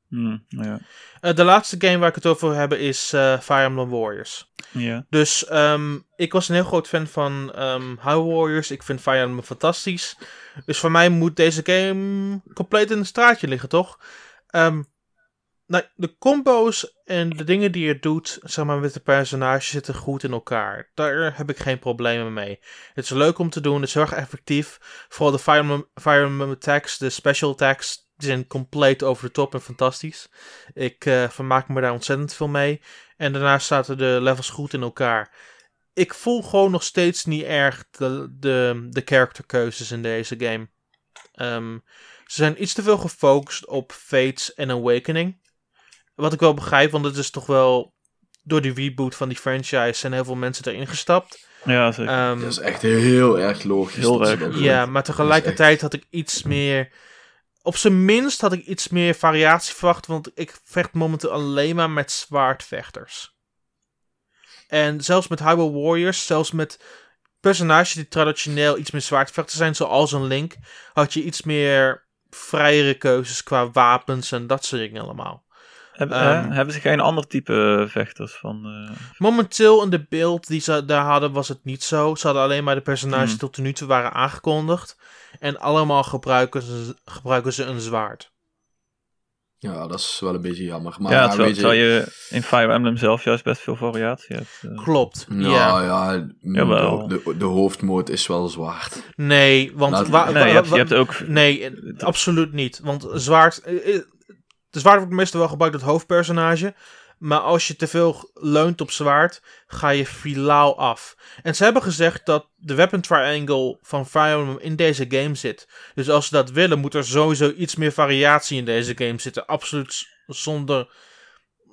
Hmm, ja. Eh, de laatste game waar ik het over wil hebben is eh, Fire Emblem Warriors. ja. Dus ehm, ik was een heel groot fan van ehm High Warriors. Ik vind Fire Emblem fantastisch. Dus voor mij moet deze game compleet in een straatje liggen, toch? Ehm, nou, de combo's en de dingen die je doet, zeg maar, met de personages zitten goed in elkaar. Daar heb ik geen problemen mee. Het is leuk om te doen, het is heel erg effectief. Vooral de Fire Emblem, Fire attacks, de special attacks, zijn compleet over de top en fantastisch. Ik eh, vermaak me daar ontzettend veel mee. En daarnaast zaten de levels goed in elkaar. Ik voel gewoon nog steeds niet erg de, de, de characterkeuzes in deze game. Ehm, ze zijn iets te veel gefocust op Fates en Awakening. Wat ik wel begrijp, want het is toch wel... Door die reboot van die franchise zijn heel veel mensen erin gestapt. ja, zeker. Ehm, Dat is echt heel erg logisch. Heel erg. ja, maar tegelijkertijd had ik iets meer... Op zijn minst had ik iets meer variatie verwacht, want ik vecht momenteel alleen maar met zwaardvechters. En zelfs met Hyrule Warriors, zelfs met personages die traditioneel iets meer zwaardvechters zijn, zoals een Link, had je iets meer vrijere keuzes qua wapens en dat soort dingen allemaal. Heb- ehm, hebben ze geen ander type vechters van... eh, Momenteel in de beeld die ze daar hadden was het niet zo. Ze hadden alleen maar de personages Hmm. die tot nu toe waren aangekondigd. En allemaal gebruiken ze, gebruiken ze een zwaard. Ja, dat is wel een beetje jammer. Maar ja, terwijl, weet je, terwijl je in Fire Emblem zelf juist best veel variatie hebt. eh. Klopt. Nou ja. ja, Jawel. de, de, de hoofdmoot is wel zwaard. Nee, want... Laat- wa- nee, wa- je hebt, je hebt ook... nee, eh, absoluut niet. Want zwaard... De zwaard wordt meestal wel gebruikt door het hoofdpersonage. Maar als je te veel leunt op zwaard, ga je filaal af. En ze hebben gezegd dat de weapon triangle van Fire Emblem in deze game zit. Dus als ze dat willen, moet er sowieso iets meer variatie in deze game zitten. Absoluut zonder,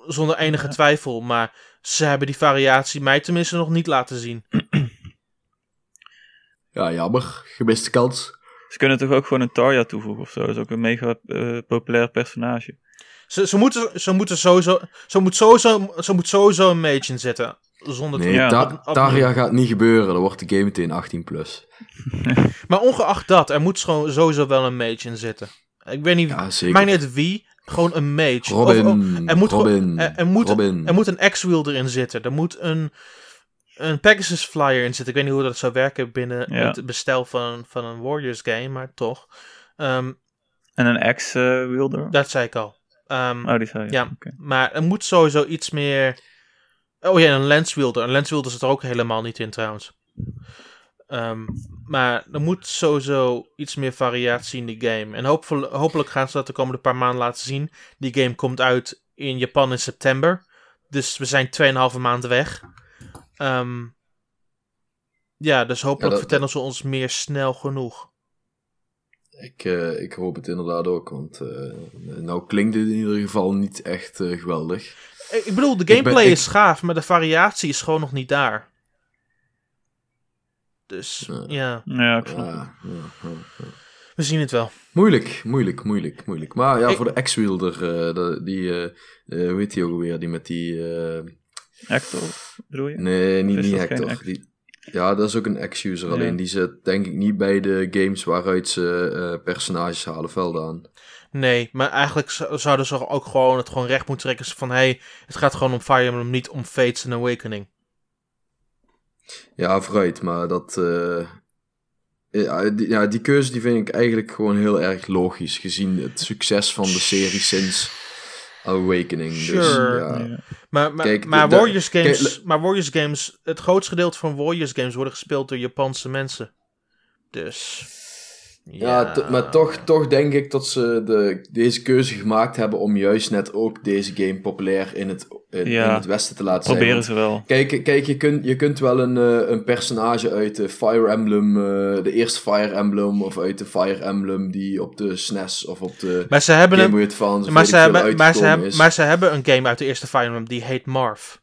zonder enige Ja. twijfel. Maar ze hebben die variatie mij tenminste nog niet laten zien. Ja, jammer. Gemiste kans. Ze kunnen toch ook gewoon een Tarja toevoegen of zo. Dat is ook een mega eh, populair personage. Ze, ze, moeten, ze moeten sowieso. Ze moet sowieso, ze moet sowieso een mage in zetten. Zonder Nee, Ja, gaat niet gebeuren. Dan wordt de game meteen 18+. Plus. Maar ongeacht dat, er moet gewoon sowieso wel een mage in zitten. Ik weet niet, Ja, mij niet wie, gewoon een mage. Robin, Of- er moet Robin, er, er moet, Robin. er moet een X-Wheel erin zitten. Er moet een, een Pegasus Flyer in zitten. Ik weet niet hoe dat zou werken binnen Ja. het bestel van, van een Warriors game, maar toch. Ehm, En een ex-wielder. dat zei ik al. Ehm, oh, die zei je. ja. Maar er moet sowieso iets meer. Oh ja, een lenswielder. Een lenswielder zit er ook helemaal niet in trouwens. Ehm, maar er moet sowieso iets meer variatie in die game. En hoopvol- hopelijk gaan ze dat de komende paar maanden laten zien. Die game komt uit in Japan in september. Dus we zijn 2,5 maanden weg. Ehm, ja, dus hopelijk dat- vertellen ze ons meer snel genoeg. Ik, eh, ik hoop het inderdaad ook, want eh, nou klinkt het in ieder geval niet echt eh, geweldig. Ik bedoel, de ben- gameplay ik- is gaaf, maar de variatie is gewoon nog niet daar. Dus Ja. ja, Ja, ik snap. Ja, ja, ja, ja. we zien het wel. Moeilijk, moeilijk, moeilijk, moeilijk. Maar ja, Ik- voor de X-wielder, eh, de- die, hoe heet die ook alweer, die met die... eh, Hector, bedoel je? nee, niet, niet Hector. Die, ja, dat is ook een X-user, Ja. alleen die zit denk ik niet bij de games waaruit ze eh, personages halen, velden aan. Nee, maar eigenlijk zouden ze ook gewoon het gewoon recht moeten trekken van hey, het gaat gewoon om Fire Emblem, niet om Fates Awakening. Ja, vooruit, maar dat... eh, ja, die, ja, die keuze die vind ik eigenlijk gewoon heel erg logisch, gezien het succes van de serie sinds Awakening. Dus, Sure. ja. Ja. Maar, maar, Kijk, maar, de- Warriors games, maar Warriors games, het grootste gedeelte van Warriors games worden gespeeld door Japanse mensen. Dus. Ja, to- maar toch, toch denk ik dat ze de, deze keuze gemaakt hebben om juist net ook deze game populair in het, in, Ja. in het Westen te laten zijn. Proberen ze wel. Kijk, kijk je, kunt, je kunt wel een, eh, een personage uit de Fire Emblem, eh, de eerste Fire Emblem, of uit de Fire Emblem die op de SNES of op de Maar ze hebben Game een, Boy Advance of maar ze hebben, maar, ze hebben, maar ze hebben een game uit de eerste Fire Emblem die heet Marv.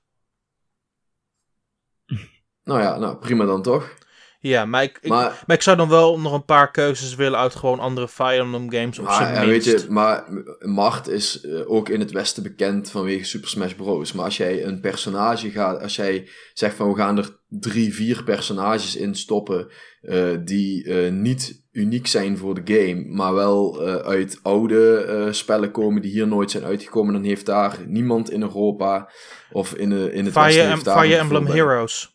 Nou ja, nou, prima dan toch? Ja, maar ik, ik, maar, Maar, ik zou dan wel nog een paar keuzes willen uit gewoon andere Fire Emblem games. Op maar ja, weet je, maar Mart is eh, ook in het Westen bekend vanwege Super Smash Bros. Maar als jij een personage gaat, als jij zegt van we gaan er drie, vier personages in stoppen eh, die eh, niet uniek zijn voor de game, maar wel uit oude spellen komen die hier nooit zijn uitgekomen, dan heeft daar niemand in Europa of in, de, in het Fire, Westen Em- Fire Emblem. Heroes.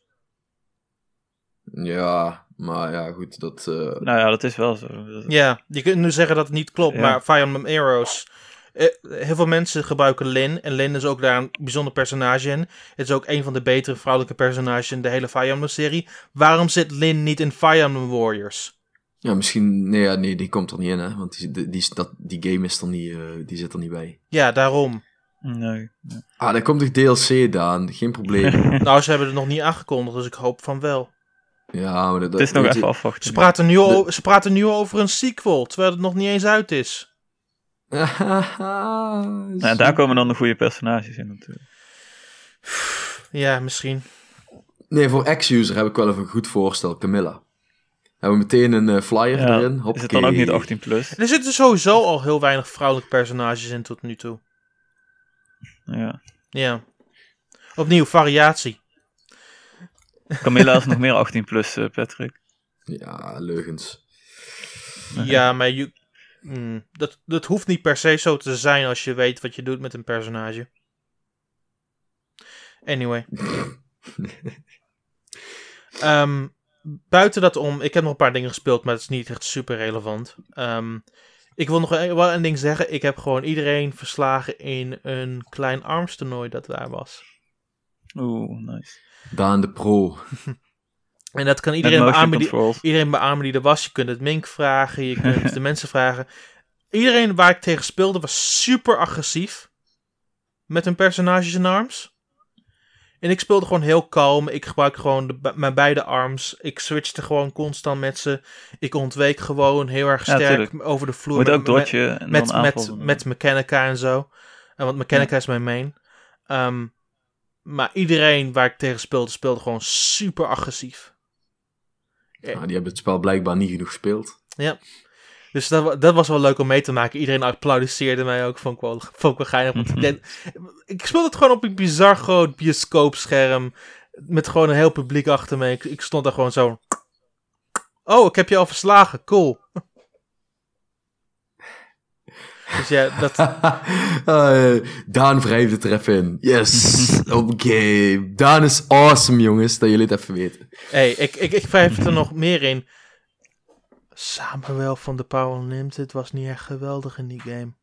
Ja, maar ja, goed, dat... eh, Nou ja, dat is wel zo. Ja, je kunt nu zeggen dat het niet klopt, Ja. maar Fire Emblem Heroes. eh, heel veel mensen gebruiken Lin. En Lin is ook daar een bijzonder personage in. Het is ook een van de betere vrouwelijke personages in de hele Fire Emblem serie. Waarom zit Lin niet in Fire Emblem Warriors? Ja, misschien... Nee, ja, nee, die komt er niet in, hè. Want die, die, die, dat, die game is er niet... eh, die zit er niet bij. Ja, daarom. Nee. Ah, daar komt toch DLC, Daan. Geen probleem. nou, ze hebben het nog niet aangekondigd, dus ik hoop van wel. Ja, maar dat... Het is nog even je- afwachten. Ze praten, nu ze praten nu over een sequel, terwijl het nog niet eens uit is. Nou, daar komen dan de goede personages in natuurlijk. Ja, misschien. Nee, voor X-user heb ik wel even een goed voorstel. Camilla. Hebben we meteen een eh, flyer Ja, erin. is het dan ook niet 18 plus? Er zitten sowieso al heel weinig vrouwelijke personages in tot nu toe. Ja. Ja. Opnieuw, variatie. Camilla is nog meer 18 plus, eh, Patrick. Ja, leugens. Ja, maar je, mm, dat, dat hoeft niet per se zo te zijn als je weet wat je doet met een personage. Anyway. Ehm, buiten dat om, ik heb nog een paar dingen gespeeld, maar het is niet echt super relevant. Ehm, ik wil nog een, wel een ding zeggen. Ik heb gewoon iedereen verslagen in een klein armstoernooi dat daar was. Oeh, nice. Daan de pro. En dat kan Met iedereen beamen die, iedereen beamen die er was. Je kunt het Mink vragen, je kunt de mensen vragen. Iedereen waar ik tegen speelde was super agressief. Met hun personages en arms. En ik speelde gewoon heel kalm. Ik gebruik gewoon de, mijn beide arms. Ik switchte gewoon constant met ze. Ik ontweek gewoon heel erg sterk over de vloer. Moet met- ook dodgen en met, met, aanvallen. met Mechanica en zo. En want Mechanica is mijn main. Ehm, maar iedereen waar ik tegen speelde, speelde gewoon super agressief. Die hebben het spel blijkbaar niet genoeg gespeeld. Dus dat, dat was wel leuk om mee te maken. Iedereen applaudisseerde mij ook. Vond ik wel, vond ik wel geinig. Want ik, denk- ik speelde het gewoon op een bizar groot bioscoopscherm. Met gewoon een heel publiek achter me. Ik, ik stond daar gewoon zo. Oh, ik heb je al verslagen. Cool. Dus ja, dat, Eh, Daan wrijft het er even in. Yes! Oké. Daan is awesome, jongens. Dat jullie het even weten. hey, ik, ik, ik wrijf er nog meer in. Samuel van de Power Unlimited was niet echt geweldig in die game.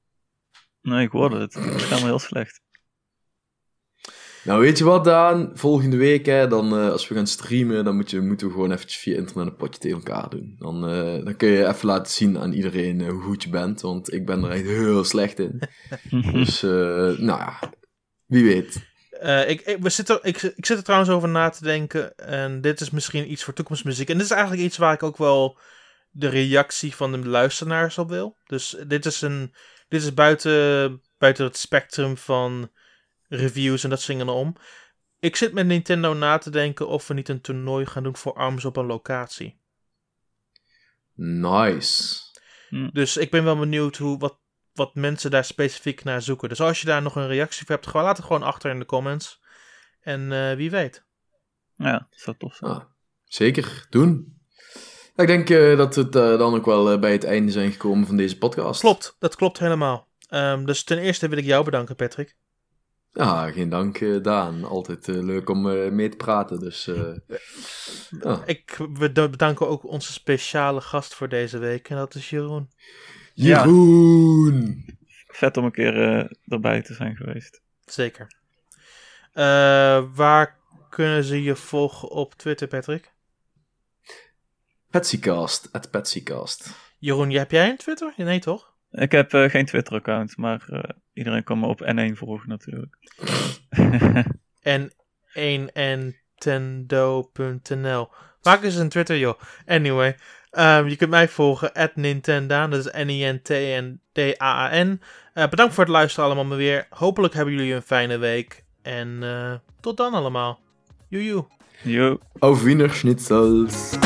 Nee, ik hoorde het. Het is helemaal heel slecht. Nou, weet je wat, Daan? Volgende week, hè, dan, eh, als we gaan streamen, dan moet je, moeten we gewoon eventjes via internet een potje tegen elkaar doen. Dan, eh, dan kun je even laten zien aan iedereen eh, hoe goed je bent, want ik ben er echt heel slecht in. Dus, eh, nou ja, wie weet. Eh, ik, ik, we zitten, ik, ik zit er trouwens over na te denken. En dit is misschien iets voor toekomstmuziek. En dit is eigenlijk iets waar ik ook wel de reactie van de luisteraars op wil. Dus dit is, een, dit is buiten, buiten het spectrum van reviews en dat zingen om. Ik zit met Nintendo na te denken of we niet een toernooi gaan doen voor ARMS op een locatie. Nice. Dus ik ben wel benieuwd hoe, wat, wat mensen daar specifiek naar zoeken. Dus als je daar nog een reactie voor hebt, gewoon, laat het gewoon achter in de comments. En eh, wie weet. Ja, dat zou tof zijn. Ah, zeker, doen. Ik denk eh, dat we het eh, dan ook wel bij het einde zijn gekomen van deze podcast. Klopt, dat klopt helemaal. Ehm, dus ten eerste wil ik jou bedanken, Patrick. Ja, geen dank eh, Daan. Altijd eh, leuk om eh, mee te praten. Dus eh, ja. Ik we bedanken ook onze speciale gast voor deze week. En dat is Jeroen. Ja. Jeroen! Vet om een keer eh, erbij te zijn geweest. Zeker. Eh, waar kunnen ze je volgen op Twitter, Patrick? Petsycast, at Petsycast. Jeroen, heb jij een Twitter? Nee, toch? Ik heb eh, geen Twitter-account, maar eh, iedereen kan me op N1 volgen natuurlijk. En 1nintendo.nl. Maak eens een Twitter, joh. Anyway, ehm, je kunt mij volgen, at Nintendaan. Dat is N-I-N-T-N-D-A-A-N. Eh, bedankt voor het luisteren allemaal maar weer. Hopelijk hebben jullie een fijne week. En eh, tot dan allemaal. Joejoe. Yo. Auf Wiener Schnitzels.